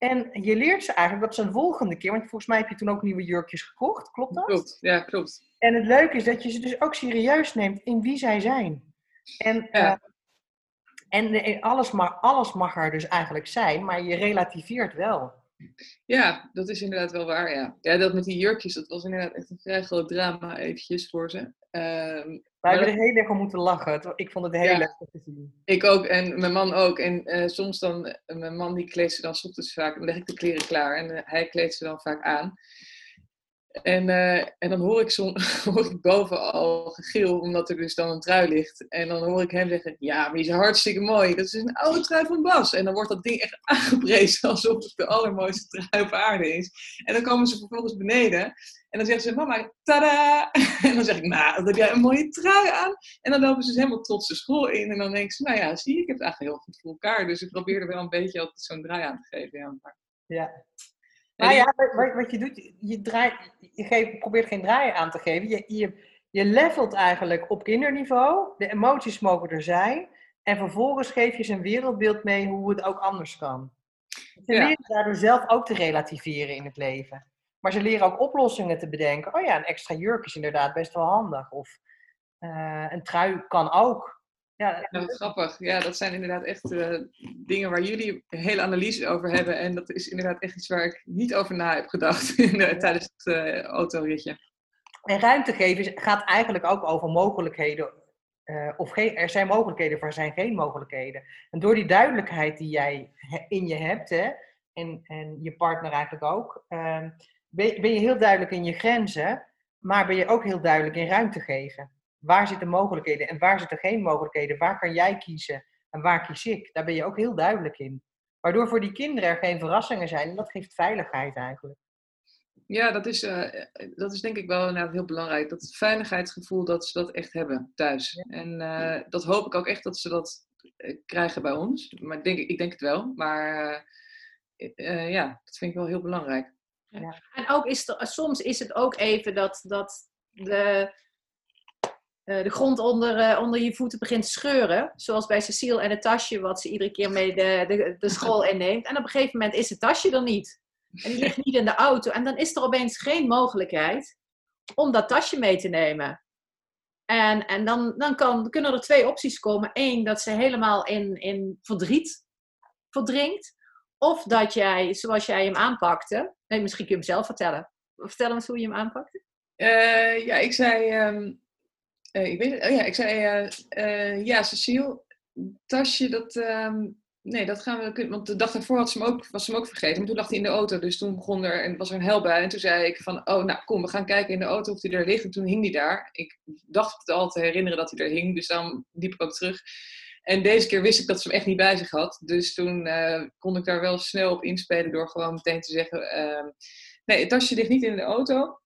[SPEAKER 2] En je leert ze eigenlijk dat ze een volgende keer, want volgens mij heb je toen ook nieuwe jurkjes gekocht, klopt dat?
[SPEAKER 3] Klopt, ja, klopt.
[SPEAKER 2] En het leuke is dat je ze dus ook serieus neemt in wie zij zijn. En, ja. uh, en alles, mag, alles mag er dus eigenlijk zijn, maar je relativeert wel.
[SPEAKER 3] Ja, dat is inderdaad wel waar, ja. Ja, dat met die jurkjes, dat was inderdaad echt een vrij groot drama eventjes voor ze. Ehm,
[SPEAKER 2] Wij
[SPEAKER 3] maar
[SPEAKER 2] hebben er heel erg om moeten lachen. Ik vond het heel
[SPEAKER 3] Ja.
[SPEAKER 2] leuk om te zien.
[SPEAKER 3] Ik ook en mijn man ook. En eh, soms dan, eh, mijn man die kleedt ze dan ochtends vaak, dan leg ik de kleren klaar en eh, hij kleedt ze dan vaak aan. En, eh, en dan hoor ik, som, hoor ik boven al gegil, omdat er dus dan een trui ligt. En dan hoor ik hem zeggen, ja, maar die is hartstikke mooi. Dat is een oude trui van Bas. En dan wordt dat ding echt aangeprezen alsof het de allermooiste trui op aarde is. En dan komen ze vervolgens beneden. En dan zeggen ze, mama, tada! En dan zeg ik, nou, wat heb jij een mooie trui aan. En dan lopen ze dus helemaal trots de school in. En dan denken ze, nou ja, zie ik heb het eigenlijk heel goed voor elkaar. Dus ik probeer er wel een beetje zo'n draai aan te geven. Ja. Maar,
[SPEAKER 2] Ja.
[SPEAKER 3] Die-
[SPEAKER 2] ja, wat- wat, je doet, je, draait, je geeft, probeert geen draaien aan te geven. Je, je, je levelt eigenlijk op kinderniveau. De emoties mogen er zijn. En vervolgens geef je ze een wereldbeeld mee hoe het ook anders kan. Ze
[SPEAKER 3] Ja.
[SPEAKER 2] leren daardoor zelf ook te relativeren in het leven. Maar ze leren ook oplossingen te bedenken. Oh ja, een extra jurk is inderdaad best wel handig. Of eh, een trui kan ook. Ja,
[SPEAKER 3] grappig. Ja, dat zijn inderdaad echt eh, dingen waar jullie hele analyse over hebben. En dat is inderdaad echt iets waar ik niet over na heb gedacht in, tijdens het eh, autoritje.
[SPEAKER 2] En ruimte geven gaat eigenlijk ook over mogelijkheden. eh, of geen, er zijn mogelijkheden, of er zijn geen mogelijkheden. En door die duidelijkheid die jij in je hebt, hè, en, en je partner eigenlijk ook, ehm, ben, ben je heel duidelijk in je grenzen, maar ben je ook heel duidelijk in ruimte geven. Waar zitten mogelijkheden en waar zitten geen mogelijkheden? Waar kan jij kiezen en waar kies ik? Daar ben je ook heel duidelijk in. Waardoor voor die kinderen er geen verrassingen zijn. En dat geeft veiligheid eigenlijk.
[SPEAKER 3] Ja, dat is, eh, dat is denk ik wel inderdaad heel belangrijk. Dat veiligheidsgevoel, dat ze dat echt hebben thuis. En eh, dat hoop ik ook echt dat ze dat eh, krijgen bij ons. Maar ik denk, ik denk het wel. Maar eh, eh, ja, dat vind ik wel heel belangrijk.
[SPEAKER 4] En ook is er, soms is het ook even dat, dat de, de grond onder, eh, onder je voeten begint te scheuren. Zoals bij Cecile en het tasje wat ze iedere keer mee de, de, de school inneemt. En op een gegeven moment is het tasje er niet. En die ligt niet in de auto. En dan is er opeens geen mogelijkheid om dat tasje mee te nemen. En, en dan, dan kan, kunnen er twee opties komen. Eén, dat ze helemaal in, in verdriet verdrinkt. Of dat jij, zoals jij hem aanpakte. Nee, misschien kun je hem zelf vertellen. Vertel eens hoe je hem aanpakte.
[SPEAKER 3] Eh, ja, ik zei. ehm, eh, ik weet. Oh ja, ik zei. eh, eh, ja, Cecile, tasje, dat. ehm, nee, dat gaan we. Want de dag daarvoor had ze hem ook, was ze hem ook vergeten. Maar toen lag hij in de auto. Dus toen begon er. En was er een hel bij. En toen zei ik van. Oh, nou kom, we gaan kijken in de auto of hij er ligt. En toen hing hij daar. Ik dacht het al te herinneren dat hij er hing. Dus dan liep ik ook terug. En deze keer wist ik dat ze hem echt niet bij zich had. Dus toen kon ik daar wel snel op inspelen door gewoon meteen te zeggen: ehm, Nee, het tasje ligt niet in de auto.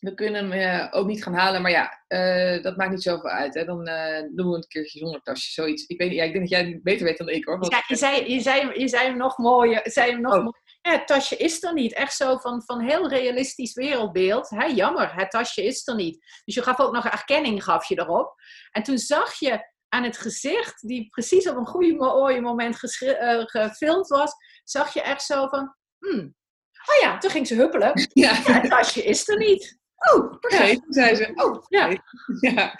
[SPEAKER 3] We kunnen hem eh, ook niet gaan halen, maar ja, eh, dat maakt niet zoveel uit. Hè. Dan eh, doen we een keertje zonder tasje, zoiets. Ik, weet, ja, ik denk dat jij het beter weet dan ik hoor. want-
[SPEAKER 4] Ja, je, zei, je, zei, je zei hem nog mooier. Zei hem nog
[SPEAKER 3] Oh.
[SPEAKER 4] mooier. Ja, het tasje is er niet. Echt zo van, van heel realistisch wereldbeeld. Hè, jammer, het tasje is er niet. Dus je gaf ook nog erkenning gaf je erop. En toen zag je aan het gezicht, die precies op een goede mooie moment gefilmd was, zag je echt zo van, hmm, oh ja, toen ging ze huppelen.
[SPEAKER 3] Ja,
[SPEAKER 4] Ja, het tasje is er niet.
[SPEAKER 3] Oh, vergeten, zei ze. Oh,
[SPEAKER 4] Ja.
[SPEAKER 3] ja. ja.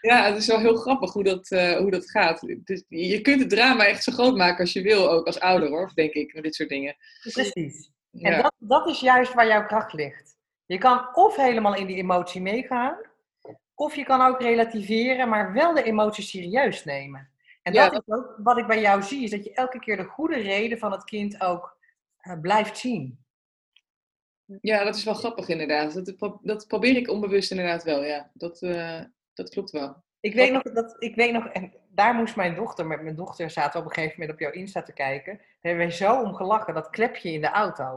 [SPEAKER 3] Ja, het is wel heel grappig hoe dat, eh, hoe dat gaat. Dus je kunt het drama echt zo groot maken als je wil, ook als ouder hoor, denk ik, met dit soort dingen.
[SPEAKER 2] Precies. En
[SPEAKER 3] Ja.
[SPEAKER 2] dat, dat is juist waar jouw kracht ligt. Je kan of helemaal in die emotie meegaan, of je kan ook relativeren, maar wel de emotie serieus nemen. En
[SPEAKER 3] Ja,
[SPEAKER 2] dat is ook wat ik bij jou zie, is dat je elke keer de goede reden van het kind ook eh, blijft zien.
[SPEAKER 3] Ja, dat is wel grappig inderdaad. Dat, dat probeer ik onbewust inderdaad wel, ja. Dat, eh, dat klopt wel.
[SPEAKER 2] Ik weet nog, dat, ik weet nog, en daar moest mijn dochter, met mijn dochter zaten we op een gegeven moment op jouw Insta te kijken. Daar hebben wij zo om gelachen, dat klepje in de auto.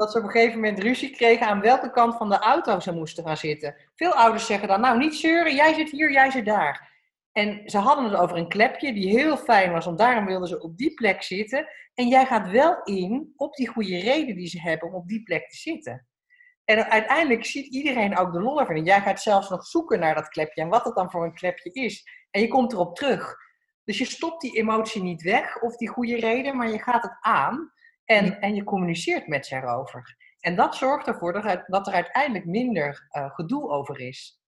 [SPEAKER 2] dat ze op een gegeven moment ruzie kregen aan welke kant van de auto ze moesten gaan zitten. Veel ouders zeggen dan, nou niet zeuren, jij zit hier, jij zit daar. En ze hadden het over een klepje die heel fijn was, want daarom wilden ze op die plek zitten. En jij gaat wel in op die goede reden die ze hebben om op die plek te zitten. En uiteindelijk ziet iedereen ook de lol ervan. En jij gaat zelfs nog zoeken naar dat klepje en wat het dan voor een klepje is. En je komt erop terug. Dus je stopt die emotie niet weg of die goede reden, maar je gaat het aan en, en je communiceert met ze erover. En dat zorgt ervoor dat er, uiteindelijk minder eh, gedoe over is.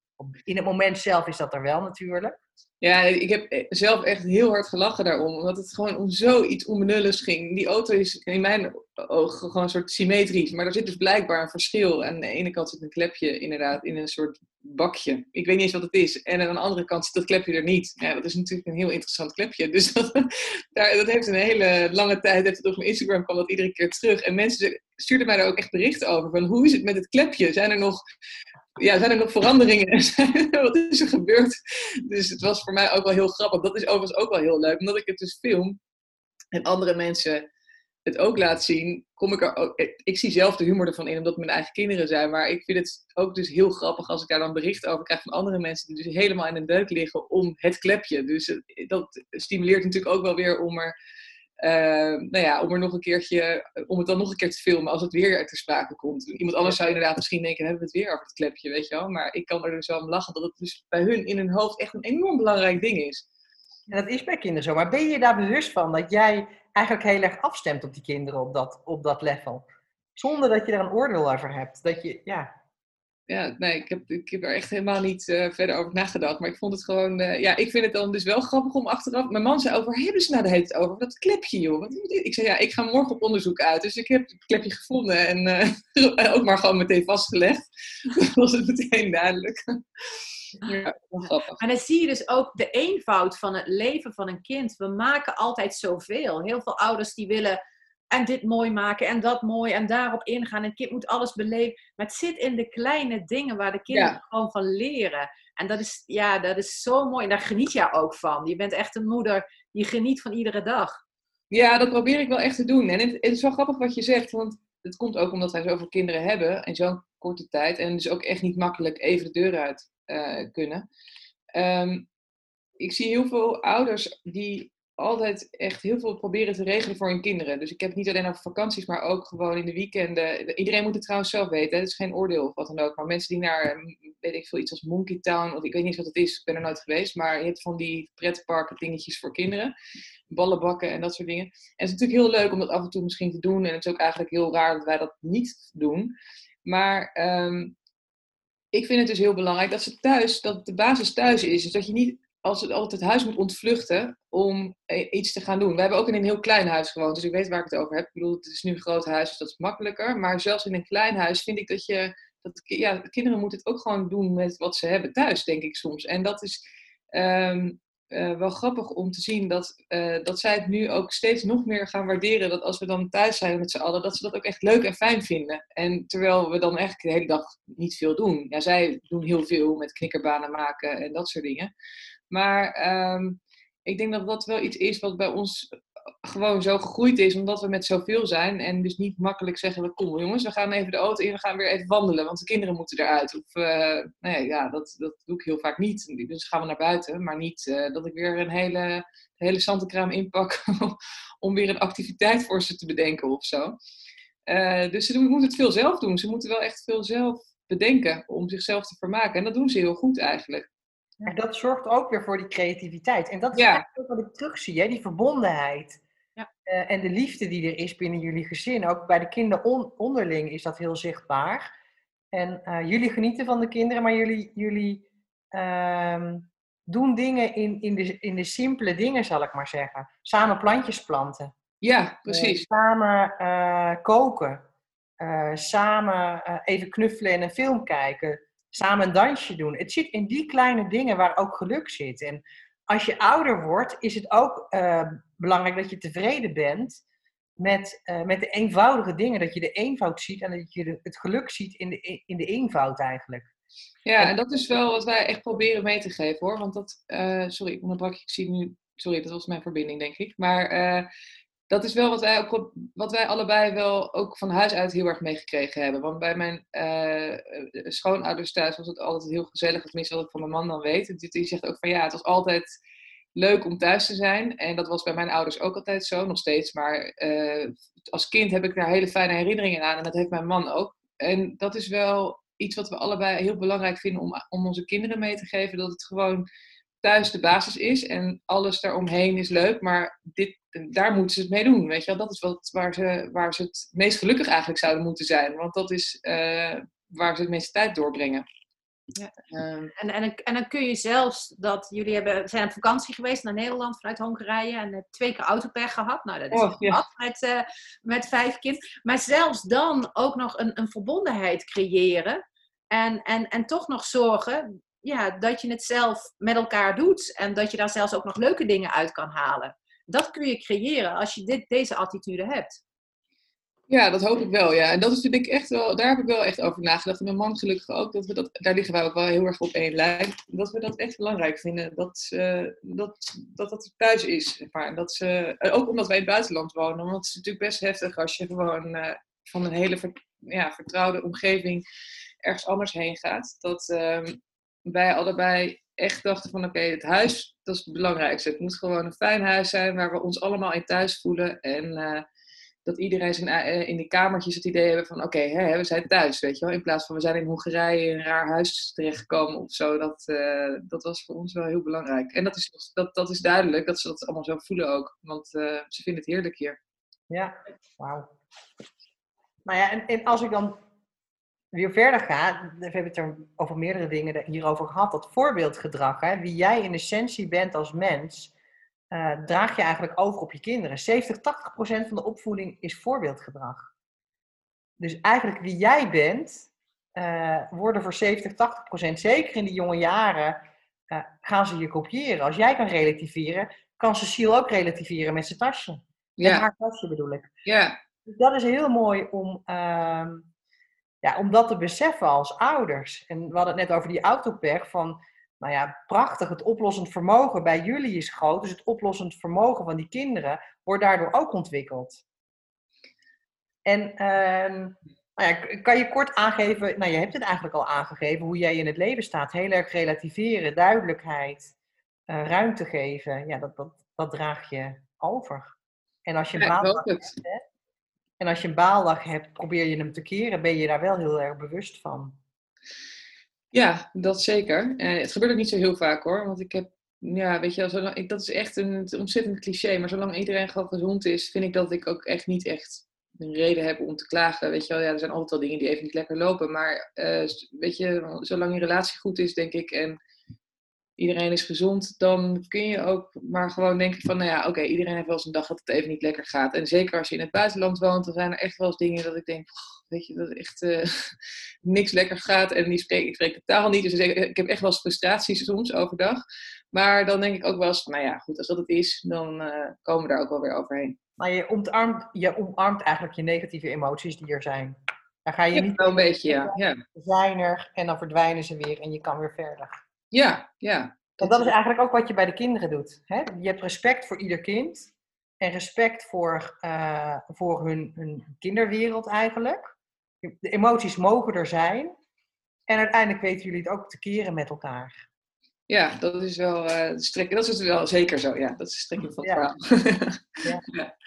[SPEAKER 2] In het moment zelf is dat er wel natuurlijk.
[SPEAKER 3] Ja, ik heb zelf echt heel hard gelachen daarom. Omdat het gewoon om zoiets onbenulligs ging. Die auto is in mijn ogen gewoon een soort symmetrisch. Maar er zit dus blijkbaar een verschil. Aan de ene kant zit een klepje inderdaad in een soort bakje. Ik weet niet eens wat het is. En aan de andere kant zit dat klepje er niet. Ja, dat is natuurlijk een heel interessant klepje. Dus dat, dat heeft een hele lange tijd, heeft het op mijn Instagram kwam dat iedere keer terug. En mensen stuurden mij daar ook echt berichten over. Van hoe is het met het klepje? Zijn er nog ja, zijn er nog veranderingen? Wat is er gebeurd? Dus het was voor mij ook wel heel grappig. Dat is overigens ook wel heel leuk, omdat ik het dus film en andere mensen het ook laat zien, kom ik er ook, ik zie zelf de humor ervan in, omdat het mijn eigen kinderen zijn. Maar ik vind het ook dus heel grappig als ik daar dan bericht over krijg van andere mensen die dus helemaal in een deuk liggen om het klepje. Dus dat stimuleert natuurlijk ook wel weer om er nou ja, om er nog een keertje, om het dan nog een keer te filmen als het weer ter sprake komt. Iemand anders zou inderdaad misschien denken, hebben we het weer over het klepje, weet je wel. Maar ik kan er dus wel om lachen dat het dus bij hun in hun hoofd echt een enorm belangrijk ding is.
[SPEAKER 2] Ja, dat is bij kinderen zo. Maar ben je daar bewust van dat jij eigenlijk heel erg afstemt op die kinderen op dat, op dat level? Zonder dat je er een oordeel over hebt. Dat je, ja,
[SPEAKER 3] ja, nee, ik heb, ik heb er echt helemaal niet uh, verder over nagedacht. Maar ik vond het gewoon, uh, ja, ik vind het dan dus wel grappig om achteraf. Mijn man zei over, hebben ze nou de hele tijd over dat klepje, joh? Wat ik zei, ja, ik ga morgen op onderzoek uit. Dus ik heb het klepje gevonden en uh, ook maar gewoon meteen vastgelegd. dat was het meteen duidelijk.
[SPEAKER 4] ja. En dan zie je dus ook de eenvoud van het leven van een kind. We maken altijd zoveel. Heel veel ouders die willen en dit mooi maken en dat mooi en daarop ingaan. En het kind moet alles beleven. Maar het zit in de kleine dingen waar de kinderen gewoon van leren. En dat is, ja, dat is zo mooi. En daar geniet jij ook van. Je bent echt een moeder die geniet van iedere dag.
[SPEAKER 3] Ja, dat probeer ik wel echt te doen. En het, het is wel grappig wat je zegt, want het komt ook omdat wij zoveel kinderen hebben in zo'n korte tijd. En dus ook echt niet makkelijk even de deur uit uh, kunnen. Um, ik zie heel veel ouders die altijd echt heel veel proberen te regelen voor hun kinderen. Dus ik heb het niet alleen over vakanties, maar ook gewoon in de weekenden. Iedereen moet het trouwens zelf weten. Het is geen oordeel of wat dan ook. Maar mensen die naar, weet ik veel, iets als Monkey Town, of ik weet niet wat het is, ik ben er nooit geweest. Maar je hebt van die pretparken dingetjes voor kinderen. Ballenbakken en dat soort dingen. En het is natuurlijk heel leuk om dat af en toe misschien te doen. En het is ook eigenlijk heel raar dat wij dat niet doen. Maar um, ik vind het dus heel belangrijk dat ze thuis, dat de basis thuis is. Dus dat je niet als het altijd het huis moet ontvluchten om eh, iets te gaan doen. We hebben ook in een heel klein huis gewoond, dus ik weet waar ik het over heb. Ik bedoel, het is nu een groot huis, dus dat is makkelijker. Maar zelfs in een klein huis vind ik dat je... Dat, ja, kinderen moeten het ook gewoon doen met wat ze hebben thuis, denk ik soms. En dat is um, uh, wel grappig om te zien dat, uh, dat zij het nu ook steeds nog meer gaan waarderen. Dat als we dan thuis zijn met z'n allen, dat ze dat ook echt leuk en fijn vinden. En terwijl we dan eigenlijk de hele dag niet veel doen. Ja, zij doen heel veel met knikkerbanen maken en dat soort dingen. Maar um, ik denk dat dat wel iets is wat bij ons gewoon zo gegroeid is, omdat we met zoveel zijn. En dus niet makkelijk zeggen, kom jongens, we gaan even de auto in, we gaan weer even wandelen, want de kinderen moeten eruit. Of, uh, nee, ja, dat, dat doe ik heel vaak niet. Dus gaan we naar buiten, maar niet uh, dat ik weer een hele, hele zantenkraam inpak om weer een activiteit voor ze te bedenken of zo. Dus ze moeten het veel zelf doen. Ze moeten wel echt veel zelf bedenken om zichzelf te vermaken. En dat doen ze heel goed eigenlijk.
[SPEAKER 2] Maar dat zorgt ook weer voor die creativiteit. En dat is ja. ook wat ik terugzie, hè? die verbondenheid. Ja. Uh, en de liefde die er is binnen jullie gezin. Ook bij de kinderen on onderling is dat heel zichtbaar. En uh, jullie genieten van de kinderen, maar jullie, jullie uh, doen dingen in, in, de, in de simpele dingen, zal ik maar zeggen. Samen plantjes planten.
[SPEAKER 3] Ja, precies.
[SPEAKER 2] Uh, samen koken. samen even knuffelen en een film kijken samen een dansje doen. Het zit in die kleine dingen waar ook geluk zit. En als je ouder wordt, is het ook uh, belangrijk dat je tevreden bent met, uh, met de eenvoudige dingen. Dat je de eenvoud ziet en dat je de, het geluk ziet in de, in de eenvoud eigenlijk.
[SPEAKER 3] Ja, en dat is wel wat wij echt proberen mee te geven hoor. Want dat, uh, sorry, ik onderbrak ik zie nu, sorry, dat was mijn verbinding denk ik. Maar dat is wel wat wij, ook, wat wij allebei wel ook van huis uit heel erg meegekregen hebben. Want bij mijn uh, schoonouders thuis was het altijd heel gezellig. Tenminste, wat ik van mijn man dan weet. Die zegt ook van ja, het was altijd leuk om thuis te zijn. En dat was bij mijn ouders ook altijd zo, nog steeds. Maar uh, als kind heb ik daar hele fijne herinneringen aan. En dat heeft mijn man ook. En dat is wel iets wat we allebei heel belangrijk vinden om, om onze kinderen mee te geven. Dat het gewoon thuis de basis is en alles daaromheen is leuk, maar dit, daar moeten ze het mee doen. Weet je wel? Dat is wat, waar, ze, waar ze het meest gelukkig eigenlijk zouden moeten zijn, want dat is uh, waar ze het meeste tijd doorbrengen.
[SPEAKER 4] Ja.
[SPEAKER 3] Ehm,
[SPEAKER 4] En, en, dan- en dan kun je zelfs dat jullie hebben, zijn op vakantie geweest naar Nederland vanuit Hongarije en twee keer autopech gehad. Nou, dat is
[SPEAKER 3] Oh,
[SPEAKER 4] nog
[SPEAKER 3] ja.
[SPEAKER 4] wat met, eh, met vijf kinderen. Maar zelfs dan ook nog een, een verbondenheid creëren en, en, en toch nog zorgen ja, dat je het zelf met elkaar doet en dat je daar zelfs ook nog leuke dingen uit kan halen. Dat kun je creëren als je dit, deze attitude hebt.
[SPEAKER 3] Ja, dat hoop ik wel. Ja. En dat is ik echt wel, daar heb ik wel echt over nagedacht. En mijn man gelukkig ook. Dat we dat, daar liggen wij ook wel heel erg op één lijn. Dat we dat echt belangrijk vinden. Dat eh, dat, dat, dat thuis is. Maar. Dat ze, eh, ook omdat wij in het buitenland wonen. Want het is natuurlijk best heftig als je gewoon eh, van een hele ja, vertrouwde omgeving ergens anders heen gaat. Dat ehm, wij allebei echt dachten van oké, het huis, dat is het belangrijkste. Het moet gewoon een fijn huis zijn waar we ons allemaal in thuis voelen. En eh, dat iedereen zijn, eh, in die kamertjes het idee hebben van oké, we zijn thuis, weet je wel. In plaats van we zijn in Hongarije in een raar huis terechtgekomen of zo. Dat, eh, dat was voor ons wel heel belangrijk. En dat is, dat, dat is duidelijk, dat ze dat allemaal zo voelen ook. Want ze vinden het heerlijk hier.
[SPEAKER 2] Ja, wauw. Nou ja, en, en als ik dan weer verder ga, we hebben het er over meerdere dingen hierover gehad, dat voorbeeldgedrag, hè, wie jij in essentie bent als mens, eh, draag je eigenlijk over op je kinderen. 70, 80 procent van de opvoeding is voorbeeldgedrag. Dus eigenlijk wie jij bent, eh, worden voor 70, 80 procent, zeker in die jonge jaren, eh, gaan ze je kopiëren. Als jij kan relativeren, kan Cecile ook relativeren met zijn tasje. Met
[SPEAKER 3] Ja,
[SPEAKER 2] haar tasje bedoel ik.
[SPEAKER 3] ja,
[SPEAKER 2] Dus dat is heel mooi om, ehm, ja, om dat te beseffen als ouders. En we hadden het net over die autopech van, nou ja, prachtig, het oplossend vermogen bij jullie is groot. Dus het oplossend vermogen van die kinderen wordt daardoor ook ontwikkeld. En ehm, nou ja, kan je kort aangeven, nou je hebt het eigenlijk al aangegeven, hoe jij in het leven staat. Heel erg relativeren, duidelijkheid, eh, ruimte geven. Ja, dat, dat, dat draag je over. En als je
[SPEAKER 3] ja
[SPEAKER 2] baan
[SPEAKER 3] het.
[SPEAKER 2] En als je een baaldag hebt, probeer je hem te keren, ben je daar wel heel erg bewust van.
[SPEAKER 3] Ja, dat zeker. Eh, het gebeurt ook niet zo heel vaak hoor. Want ik heb, ja, weet je, zolang, dat is echt een, ontzettend cliché. Maar zolang iedereen gewoon gezond is, vind ik dat ik ook echt niet echt een reden heb om te klagen. Weet je wel, ja, er zijn altijd wel dingen die even niet lekker lopen. Maar eh, weet je, zolang je relatie goed is, denk ik, en iedereen is gezond, dan kun je ook maar gewoon denken van, nou ja, oké, iedereen heeft wel eens een dag dat het even niet lekker gaat. En zeker als je in het buitenland woont, dan zijn er echt wel eens dingen dat ik denk, "Pff, weet je, dat echt eh, niks lekker gaat en die spreek, ik spreek de taal niet. Dus ik ik heb echt wel eens frustraties soms overdag. Maar dan denk ik ook wel eens, nou ja, goed, als dat het is, dan eh, komen we daar ook wel weer overheen.
[SPEAKER 2] Maar je omarmt, je omarmt eigenlijk je negatieve emoties die er zijn. Daar ga je
[SPEAKER 3] Ja,
[SPEAKER 2] niet
[SPEAKER 3] wel een beetje, ja. Ja,
[SPEAKER 2] zijn er en dan verdwijnen ze weer en je kan weer verder.
[SPEAKER 3] Ja. ja.
[SPEAKER 2] Want dat is eigenlijk ook wat je bij de kinderen doet. Hè? Je hebt respect voor ieder kind en respect voor, eh, voor hun, hun kinderwereld eigenlijk. De emoties mogen er zijn. En uiteindelijk weten jullie het ook te keren met elkaar.
[SPEAKER 3] Ja, dat is wel de strekking. Dat is wel zeker zo, ja. Dat is de strekking van het
[SPEAKER 2] Ja.
[SPEAKER 3] verhaal.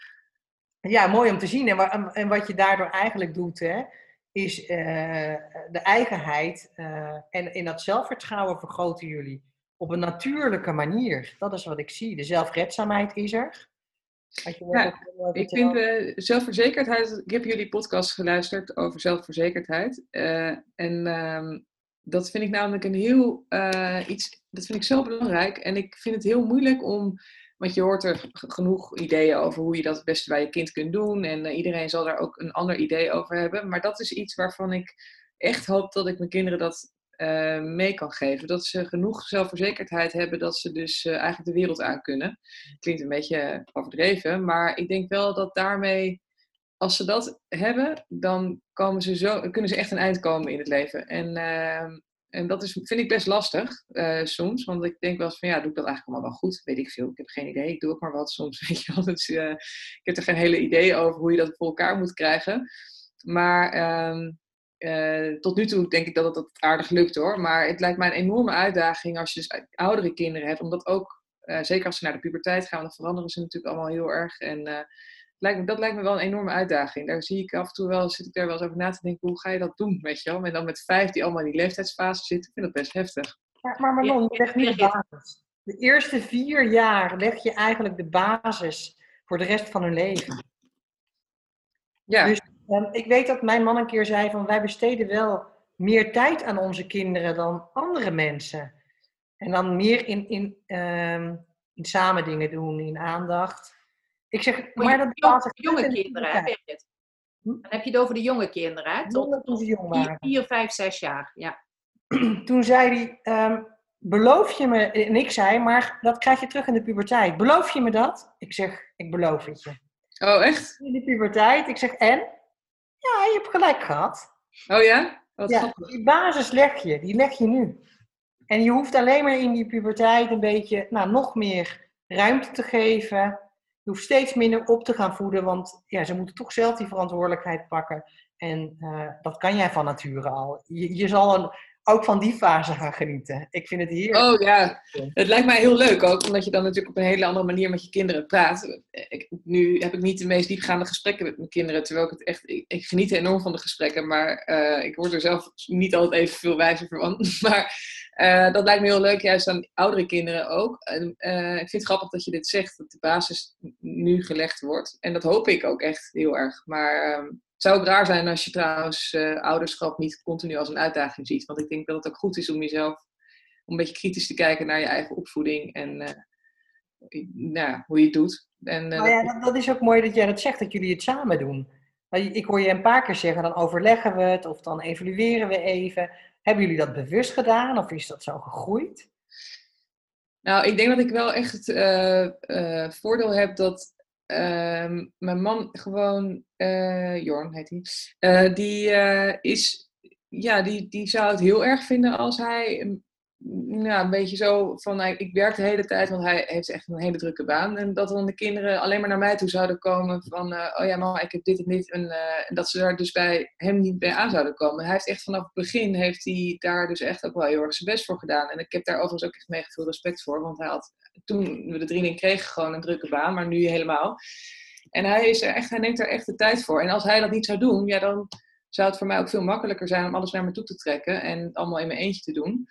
[SPEAKER 2] Ja, mooi om te zien. En- en wat je daardoor eigenlijk doet, hè, is eh, de eigenheid eh, en in dat zelfvertrouwen vergroten jullie op een natuurlijke manier. Dat is wat ik zie. De zelfredzaamheid is er. Je
[SPEAKER 3] Ja,
[SPEAKER 2] heel
[SPEAKER 3] Ik vind eh, zelfverzekerdheid, ik heb jullie podcast geluisterd over zelfverzekerdheid. eh, en ehm, dat vind ik namelijk een heel eh, iets, dat vind ik zo belangrijk. En ik vind het heel moeilijk om, want je hoort er genoeg ideeën over hoe je dat het beste bij je kind kunt doen. En eh, iedereen zal daar ook een ander idee over hebben. Maar dat is iets waarvan ik echt hoop dat ik mijn kinderen dat eh, mee kan geven. Dat ze genoeg zelfverzekerdheid hebben dat ze dus eh, eigenlijk de wereld aan kunnen. Klinkt een beetje overdreven, maar ik denk wel dat daarmee, als ze dat hebben, dan komen ze zo, kunnen ze echt een eind komen in het leven. En, ehm, en dat is, vind ik best lastig eh, soms, want ik denk wel eens van ja, doe ik dat eigenlijk allemaal wel goed? Weet ik veel, ik heb geen idee, ik doe ook maar wat soms, weet je wel. Dus, eh, ik heb er geen hele idee over hoe je dat voor elkaar moet krijgen. Maar ehm, eh, tot nu toe denk ik dat het, aardig lukt hoor. Maar het lijkt mij een enorme uitdaging als je dus oudere kinderen hebt. Omdat ook, zeker als ze naar de puberteit gaan, dan veranderen ze natuurlijk allemaal heel erg. En lijkt me, dat lijkt me wel een enorme uitdaging. Daar zie ik af en toe wel, zit ik daar wel eens over na te denken, hoe ga je dat doen, weet je wel? En dan met vijf die allemaal in die leeftijdsfase zitten, ik vind dat best heftig.
[SPEAKER 2] Maar, maar Manon, je legt nu de basis. De eerste vier jaar leg je eigenlijk de basis voor de rest van hun leven.
[SPEAKER 3] Ja,
[SPEAKER 2] Dus- Ehm, ik weet dat mijn man een keer zei van wij besteden wel meer tijd aan onze kinderen dan andere mensen. En dan meer in, in, ehm, in samen dingen doen, in aandacht. Ik zeg, maar dat
[SPEAKER 4] jonge, jonge kinderen, hè, Birgit? Hm? Dan heb je het over de jonge kinderen, hè?
[SPEAKER 2] Tot, toen ze jong waren.
[SPEAKER 4] 4, 5, 6 jaar, ja.
[SPEAKER 2] Toen zei hij, ehm, beloof je me, en ik zei, maar dat krijg je terug in de puberteit. Beloof je me dat? Ik zeg, ik beloof het je.
[SPEAKER 3] Oh, echt?
[SPEAKER 2] In de puberteit. Ik zeg, en? Ja, je hebt gelijk gehad.
[SPEAKER 3] Oh ja?
[SPEAKER 2] Wat ja, die basis leg je, die leg je nu. En je hoeft alleen maar in die puberteit een beetje, nou, nog meer ruimte te geven. Je hoeft steeds minder op te gaan voeden, want ja, ze moeten toch zelf die verantwoordelijkheid pakken. En uh, dat kan jij van nature al. Je, je zal ook van die fase gaan genieten. Ik vind het hier.
[SPEAKER 3] Oh ja, het lijkt mij heel leuk ook, omdat je dan natuurlijk op een hele andere manier met je kinderen praat. Ik, nu heb ik niet de meest diepgaande gesprekken met mijn kinderen, terwijl ik het echt, ik, geniet enorm van de gesprekken, maar uh, ik word er zelf niet altijd even veel wijzer van. Maar uh, dat lijkt me heel leuk, juist aan oudere kinderen ook. Uh, ik vind het grappig dat je dit zegt, dat de basis nu gelegd wordt. En dat hoop ik ook echt heel erg. Maar ehm, het zou ook raar zijn als je trouwens uh, ouderschap niet continu als een uitdaging ziet. Want ik denk dat het ook goed is om jezelf om een beetje kritisch te kijken naar je eigen opvoeding en nou, hoe je het doet. En,
[SPEAKER 2] nou ja, dat, dat, is ook mooi dat jij dat zegt, dat jullie het samen doen. Ik hoor je een paar keer zeggen, dan overleggen we het of dan evalueren we even. Hebben jullie dat bewust gedaan of is dat zo gegroeid?
[SPEAKER 3] Nou, ik denk dat ik wel echt het voordeel heb dat Ehm, mijn man gewoon, uh, Jorn heet hij, die is, ja, die, die zou het heel erg vinden als hij nou, een beetje zo van, ik werk de hele tijd, want hij heeft echt een hele drukke baan. En dat dan de kinderen alleen maar naar mij toe zouden komen van, oh ja mama, ik heb dit en dit. En, en, dat ze daar dus bij hem niet bij aan zouden komen. Hij heeft echt vanaf het begin, heeft hij daar dus echt ook wel heel erg zijn best voor gedaan. En ik heb daar overigens ook echt mega veel respect voor, want hij had toen we de drieling kregen gewoon een drukke baan, maar nu helemaal. En hij, is er echt, hij neemt er echt de tijd voor. En als hij dat niet zou doen, ja, dan zou het voor mij ook veel makkelijker zijn om alles naar me toe te trekken en allemaal in mijn eentje te doen.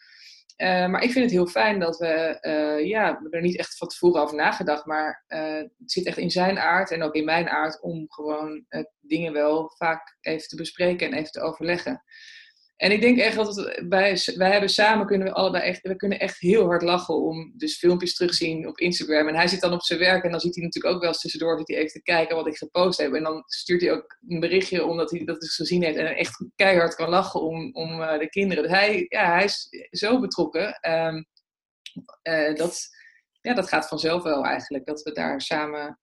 [SPEAKER 3] Uh, maar ik vind het heel fijn dat we, uh, ja, we er niet echt van tevoren over nagedacht, maar uh, het zit echt in zijn aard en ook in mijn aard om gewoon dingen wel vaak even te bespreken en even te overleggen. En ik denk echt dat wij, wij hebben samen kunnen we allebei echt, we kunnen echt heel hard lachen om dus filmpjes terugzien op Instagram. En hij zit dan op zijn werk en dan ziet hij natuurlijk ook wel eens tussendoor dat hij even te kijken wat ik gepost heb. En dan stuurt hij ook een berichtje omdat hij dat eens gezien heeft en echt keihard kan lachen om, om uh, de kinderen. Dus hij, ja, hij is zo betrokken. Um, uh, dat, ja, dat gaat vanzelf wel eigenlijk, dat we daar samen,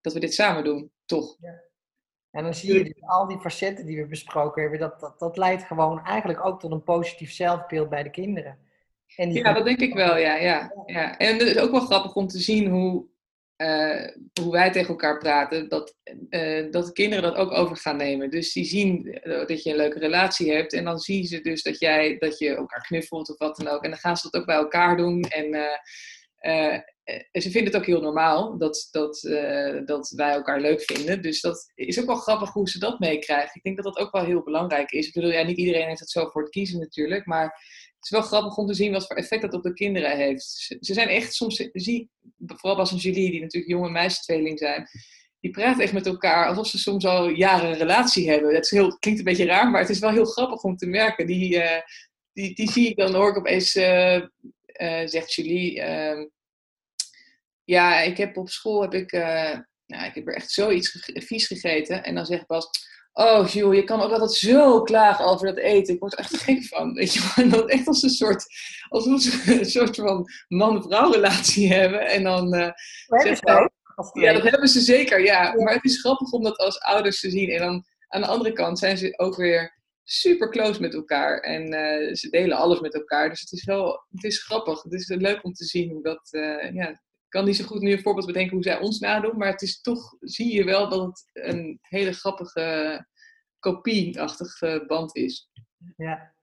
[SPEAKER 3] dat we dit samen doen, toch?
[SPEAKER 2] Ja. En dan zie je dus al die facetten die we besproken hebben, dat, dat, dat leidt gewoon eigenlijk ook tot een positief zelfbeeld bij de kinderen.
[SPEAKER 3] En ja, dat denk ik wel, ja, ja, ja. En het is ook wel grappig om te zien hoe, uh, hoe wij tegen elkaar praten, dat, uh, dat de kinderen dat ook over gaan nemen. Dus die zien eh, dat je een leuke relatie hebt en dan zien ze dus dat, jij, dat je elkaar knuffelt of wat dan ook. En dan gaan ze dat ook bij elkaar doen en... Uh, ze vinden het ook heel normaal dat, dat, uh, dat wij elkaar leuk vinden. Dus dat is ook wel grappig hoe ze dat meekrijgen. Ik denk dat dat ook wel heel belangrijk is. Ik bedoel, ja, niet iedereen heeft het zo voor het kiezen natuurlijk. Maar het is wel grappig om te zien wat voor effect dat op de kinderen heeft. Ze, zijn echt soms, zie, vooral als een Julie, die natuurlijk jonge meisjestweeling zijn. Die praten echt met elkaar alsof ze soms al jaren een relatie hebben. Dat is heel, klinkt een beetje raar, maar het is wel heel grappig om te merken. Die, uh, die, die zie ik dan, hoor ik opeens, uh, zegt Julie ja, ik heb op school heb ik, uh, nou, ik heb er echt zoiets vies gegeten. En dan zegt Bas, oh Jules, je kan ook altijd zo klagen over dat eten. Ik word er echt gek van. Weet je wel? Dat echt als een soort, ze een soort van man-vrouw relatie hebben. En dan uh, hij, ja, dat hebben ze zeker, ja. ja. Maar het is grappig om dat als ouders te zien. En dan aan de andere kant zijn ze ook weer super close met elkaar. En uh, ze delen alles met elkaar. Dus het is wel, het is grappig. Het is leuk om te zien hoe dat, uh, ja, kan niet zo goed nu een voorbeeld bedenken hoe zij ons nadoen, maar het is toch, zie je wel dat het een hele grappige kopieachtige band is.
[SPEAKER 2] Ja.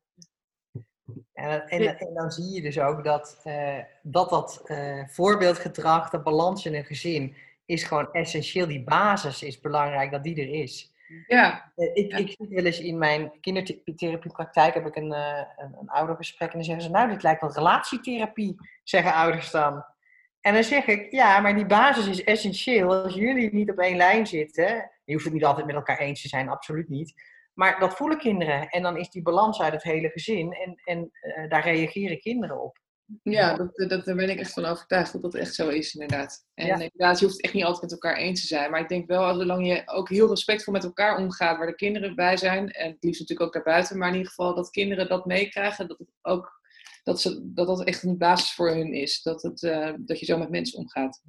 [SPEAKER 2] En, en, en, dan zie je dus ook dat uh, dat, dat uh, voorbeeldgedrag, de balans in een gezin, is gewoon essentieel. Die basis is belangrijk dat die er is.
[SPEAKER 3] Ja.
[SPEAKER 2] Uh, ik, ja. ik zie wel eens in mijn kindertherapiepraktijk heb ik een, een, een oudergesprek en dan zeggen ze, nou, dit lijkt wel relatietherapie, zeggen ouders dan. En dan zeg ik, ja, maar die basis is essentieel. Als jullie niet op één lijn zitten, je hoeft het niet altijd met elkaar eens te zijn, absoluut niet. Maar dat voelen kinderen. En dan is die balans uit het hele gezin. En, en uh, daar reageren kinderen op.
[SPEAKER 3] Ja, dat, dat, daar ben ik echt van overtuigd dat dat echt zo is, inderdaad. En inderdaad, je hoeft het echt niet altijd met elkaar eens te zijn. Maar ik denk wel, zolang je ook heel respectvol met elkaar omgaat, waar de kinderen bij zijn, en het liefst natuurlijk ook daarbuiten, maar in ieder geval dat kinderen dat meekrijgen, dat het ook dat, ze, dat dat echt een basis voor hun is. Dat, het, uh, dat je zo met mensen omgaat.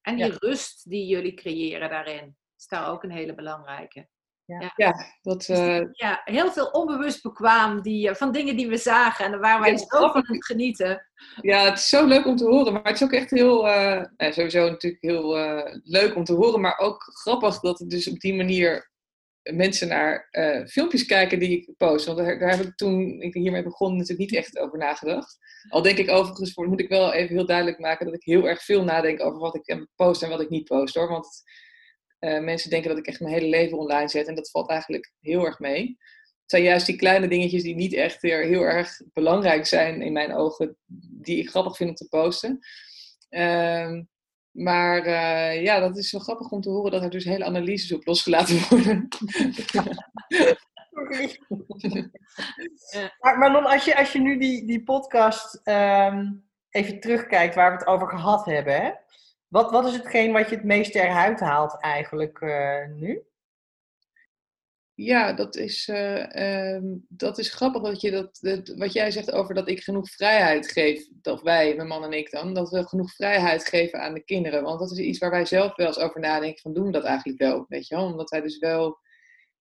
[SPEAKER 4] En die rust die jullie creëren daarin, is daar ook een hele belangrijke.
[SPEAKER 3] Ja, ja dat, uh...
[SPEAKER 4] ja, heel veel onbewust bekwaam die, eh, van dingen die we zagen en waar wij ja, zo van het genieten.
[SPEAKER 3] Ja, het is zo leuk om te horen, maar het is ook echt heel, uh, sowieso natuurlijk heel uh, leuk om te horen, maar ook grappig dat het dus op die manier mensen naar filmpjes kijken die ik post. Want daar, heb ik toen ik hiermee begon natuurlijk niet echt over nagedacht. Al denk ik overigens, moet ik wel even heel duidelijk maken dat ik heel erg veel nadenk over wat ik post en wat ik niet post hoor. Want uh, mensen denken dat ik echt mijn hele leven online zet en dat valt eigenlijk heel erg mee. Het zijn juist die kleine dingetjes die niet echt weer heel erg belangrijk zijn in mijn ogen, die ik grappig vind om te posten. Uh, maar uh, ja, dat is zo grappig om te horen dat er dus hele analyses op losgelaten worden.
[SPEAKER 2] maar Manon, als je, als je nu die, die podcast um, even terugkijkt waar we het over gehad hebben, hè? Wat, wat is hetgeen wat je het meest eruit haalt eigenlijk uh, nu?
[SPEAKER 3] Ja, dat is, uh, um, dat is grappig dat je dat, dat, wat jij zegt over dat ik genoeg vrijheid geef, of wij, mijn man en ik dan, dat we genoeg vrijheid geven aan de kinderen. Want dat is iets waar wij zelf wel eens over nadenken van doen we dat eigenlijk wel, weet je wel? Omdat wij dus wel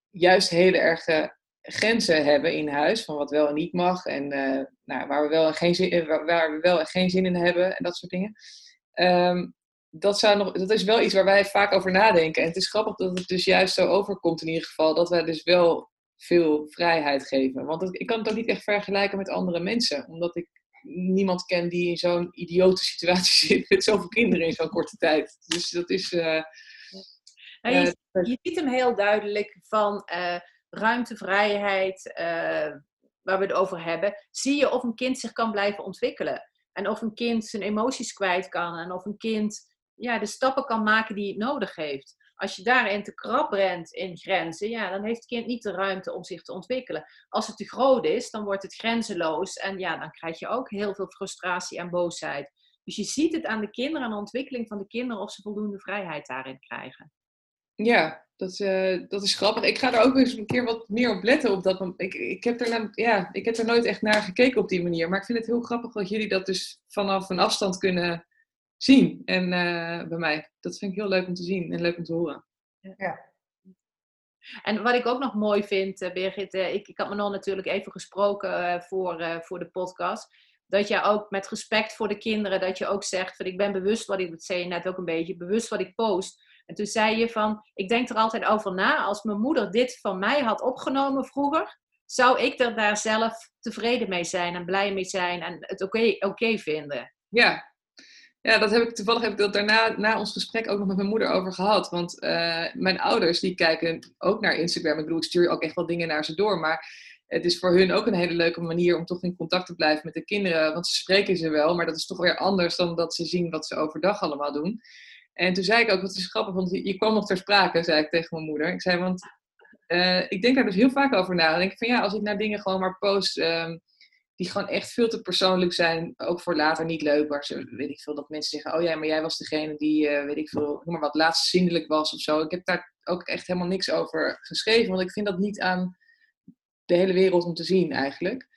[SPEAKER 3] juist hele erge grenzen hebben in huis van wat wel en niet mag en uh, nou, waar, we wel en geen zin, waar we wel en geen zin in hebben en dat soort dingen. Um, dat, zou nog, dat is wel iets waar wij vaak over nadenken. En het is grappig dat het dus juist zo overkomt in ieder geval. Dat wij dus wel veel vrijheid geven. Want ik kan het ook niet echt vergelijken met andere mensen. Omdat ik niemand ken die in zo'n idiote situatie zit. Met zoveel kinderen in zo'n korte tijd. Dus dat is... Uh,
[SPEAKER 4] nou, je, uh, je, ziet hem heel duidelijk van uh, ruimtevrijheid, waar we het over hebben. Zie je of een kind zich kan blijven ontwikkelen. En of een kind zijn emoties kwijt kan. En of een kind ja, de stappen kan maken die het nodig heeft. Als je daarin te krap rent in grenzen, ja, dan heeft het kind niet de ruimte om zich te ontwikkelen. Als het te groot is, dan wordt het grenzeloos en ja, dan krijg je ook heel veel frustratie en boosheid. Dus je ziet het aan de kinderen, aan de ontwikkeling van de kinderen, of ze voldoende vrijheid daarin krijgen.
[SPEAKER 3] Ja, dat, uh, dat is grappig. Ik ga er ook eens een keer wat meer op letten. Op dat, ik, ik, heb er, ja, ik heb er nooit echt naar gekeken op die manier. Maar ik vind het heel grappig dat jullie dat dus vanaf een afstand kunnen zien. En uh, bij mij, dat vind ik heel leuk om te zien en leuk om te horen.
[SPEAKER 2] Ja.
[SPEAKER 4] En wat ik ook nog mooi vind, uh, Birgit, uh, ik, ik had me nog natuurlijk even gesproken voor, voor de podcast. Dat je ook met respect voor de kinderen, dat je ook zegt van ik ben bewust wat ik, dat zei je net ook een beetje, bewust wat ik post. En toen zei je van, ik denk er altijd over na, als mijn moeder dit van mij had opgenomen vroeger, zou ik er daar zelf tevreden mee zijn en blij mee zijn en het oké okay, vinden.
[SPEAKER 3] Ja, ja, dat heb ik toevallig heb ik dat daarna na ons gesprek ook nog met mijn moeder over gehad. Want uh, mijn ouders die kijken ook naar Instagram. Ik bedoel, ik stuur ook echt wel dingen naar ze door. Maar het is voor hun ook een hele leuke manier om toch in contact te blijven met de kinderen. Want ze spreken ze wel, maar dat is toch weer anders dan dat ze zien wat ze overdag allemaal doen. En toen zei ik ook, wat is grappig, want je kwam nog ter sprake, zei ik tegen mijn moeder. Ik zei, want uh, ik denk daar dus heel vaak over na. Dan denk ik van ja, als ik naar dingen gewoon maar post... Um, die gewoon echt veel te persoonlijk zijn. Ook voor later niet leuk. Waar ze, weet ik veel, dat mensen zeggen: Oh ja, maar jij was degene die, uh, weet ik veel, noem maar wat, laatst zindelijk was of zo. Ik heb daar ook echt helemaal niks over geschreven. Want ik vind dat niet aan de hele wereld om te zien eigenlijk.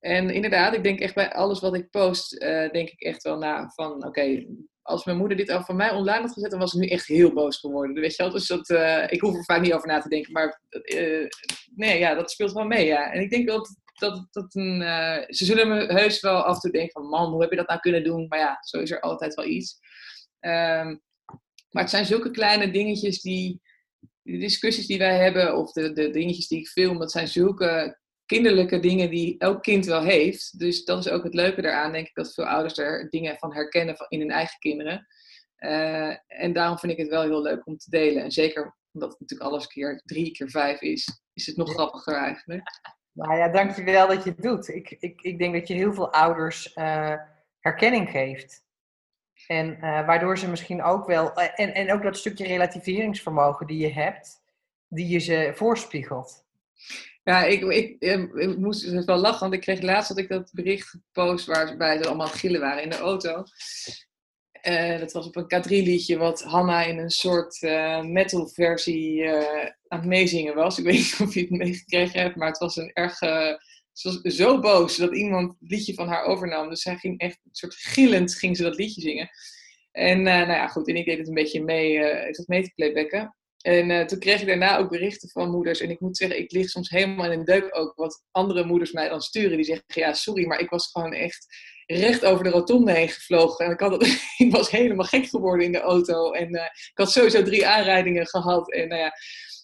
[SPEAKER 3] En inderdaad, ik denk echt bij alles wat ik post, uh, denk ik echt wel na van: Oké, als mijn moeder dit over van mij online had gezet, dan was ik nu echt heel boos geworden. Weet je wel? Dus dat, uh, ik hoef er vaak niet over na te denken. Maar nee, ja, dat speelt wel mee. Ja. En ik denk dat dat, dat een, uh, ze zullen me heus wel af en toe denken van man, hoe heb je dat nou kunnen doen? Maar ja, zo is er altijd wel iets. Um, maar het zijn zulke kleine dingetjes die, de discussies die wij hebben of de, de dingetjes die ik film, dat zijn zulke kinderlijke dingen die elk kind wel heeft. Dus dat is ook het leuke daaraan, denk ik, dat veel ouders er dingen van herkennen van in hun eigen kinderen. Uh, en daarom vind ik het wel heel leuk om te delen. En zeker omdat het natuurlijk alles keer drie keer vijf is, is het nog grappiger eigenlijk.
[SPEAKER 2] Nou ja, dankjewel dat je het doet. Ik, ik, ik denk dat je heel veel ouders uh, herkenning geeft. En uh, waardoor ze misschien ook wel, uh, en, en ook dat stukje relativeringsvermogen die je hebt, die je ze voorspiegelt.
[SPEAKER 3] Ja, ik, ik, moest dus wel lachen, want ik kreeg laatst dat ik dat bericht gepost waarbij ze allemaal gillen waren in de auto. Uh, dat was op een K3-liedje wat Hanna in een soort uh, metal-versie uh, aan het meezingen was. Ik weet niet of je het meegekregen hebt, maar het was een erg... ze was zo boos dat iemand het liedje van haar overnam. Dus zij ging echt een soort gillend ging ze dat liedje zingen. En nou ja, goed, en ik deed het een beetje mee, ik zat mee te playbacken. En toen kreeg ik daarna ook berichten van moeders. En ik moet zeggen, ik lig soms helemaal in een deuk ook. Wat andere moeders mij dan sturen. Die zeggen, ja, sorry, maar ik was gewoon echt recht over de rotonde heen gevlogen. En ik, had, ik was helemaal gek geworden in de auto. En uh, ik had sowieso drie aanrijdingen gehad. En nou ja,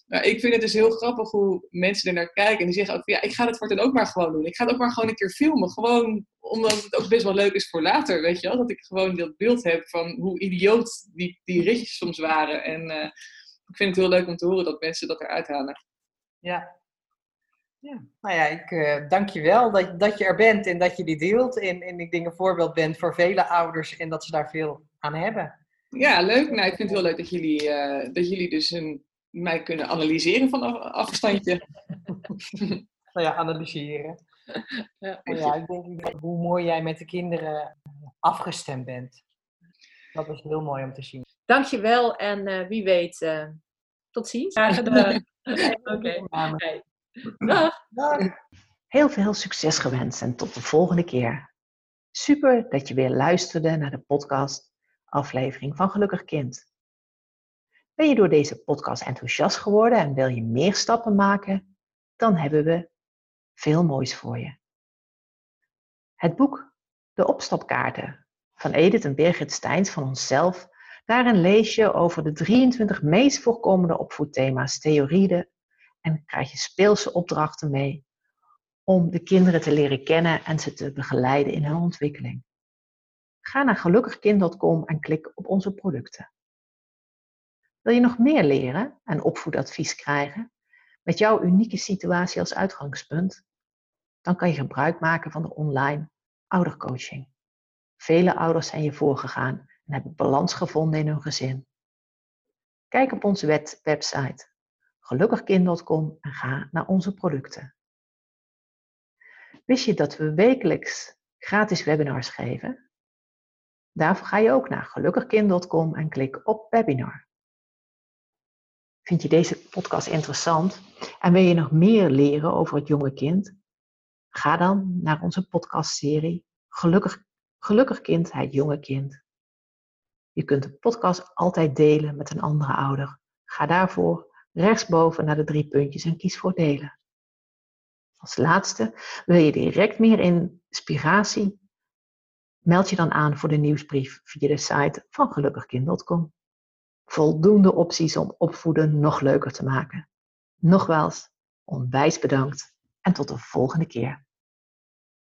[SPEAKER 3] nou, ik vind het dus heel grappig hoe mensen er naar kijken. En die zeggen ook, ja, ik ga het voor dan ook maar gewoon doen. Ik ga het ook maar gewoon een keer filmen. Gewoon omdat het ook best wel leuk is voor later, weet je wel. Dat ik gewoon dat beeld heb van hoe idioot die, die ritjes soms waren. En... Uh, ik vind het heel leuk om te horen dat mensen dat eruit halen.
[SPEAKER 2] Ja. Ja. Nou ja, ik uh, dank je wel dat, dat je er bent en dat je die deelt. En, en ik denk een voorbeeld bent voor vele ouders en dat ze daar veel aan hebben.
[SPEAKER 3] Ja, leuk. Nou, ik vind het heel leuk dat jullie, uh, dat jullie dus een, mij kunnen analyseren van af, afstandje.
[SPEAKER 2] nou ja, analyseren. Ja, nou ja, ik denk hoe mooi jij met de kinderen afgestemd bent. Dat is heel mooi om te zien.
[SPEAKER 4] Dankjewel en uh, wie weet, uh, tot ziens. Graag gedaan. Oké. Okay.
[SPEAKER 1] Heel veel succes gewenst en tot de volgende keer. Super dat je weer luisterde naar de podcast aflevering van Gelukkig Kind. Ben je door deze podcast enthousiast geworden en wil je meer stappen maken? Dan hebben we veel moois voor je. Het boek De Opstapkaarten van Edith en Birgit Steins van onszelf Daarin lees je over de 23 meest voorkomende opvoedthema's, theorieën en krijg je speelse opdrachten mee om de kinderen te leren kennen en ze te begeleiden in hun ontwikkeling. Ga naar gelukkigkind.com en klik op onze producten. Wil je nog meer leren en opvoedadvies krijgen met jouw unieke situatie als uitgangspunt? Dan kan je gebruik maken van de online oudercoaching. Vele ouders zijn je voorgegaan en hebben balans gevonden in hun gezin. Kijk op onze website gelukkigkind.com en ga naar onze producten. Wist je dat we wekelijks gratis webinars geven? Daarvoor ga je ook naar gelukkigkind.com en klik op webinar. Vind je deze podcast interessant en wil je nog meer leren over het jonge kind? Ga dan naar onze podcastserie Gelukkig, Gelukkig Kind, het jonge kind. Je kunt de podcast altijd delen met een andere ouder. Ga daarvoor rechtsboven naar de drie puntjes en kies voor delen. Als laatste, wil je direct meer inspiratie? Meld je dan aan voor de nieuwsbrief via de site van gelukkigkind.com. Voldoende opties om opvoeden nog leuker te maken. Nogmaals, onwijs bedankt en tot de volgende keer.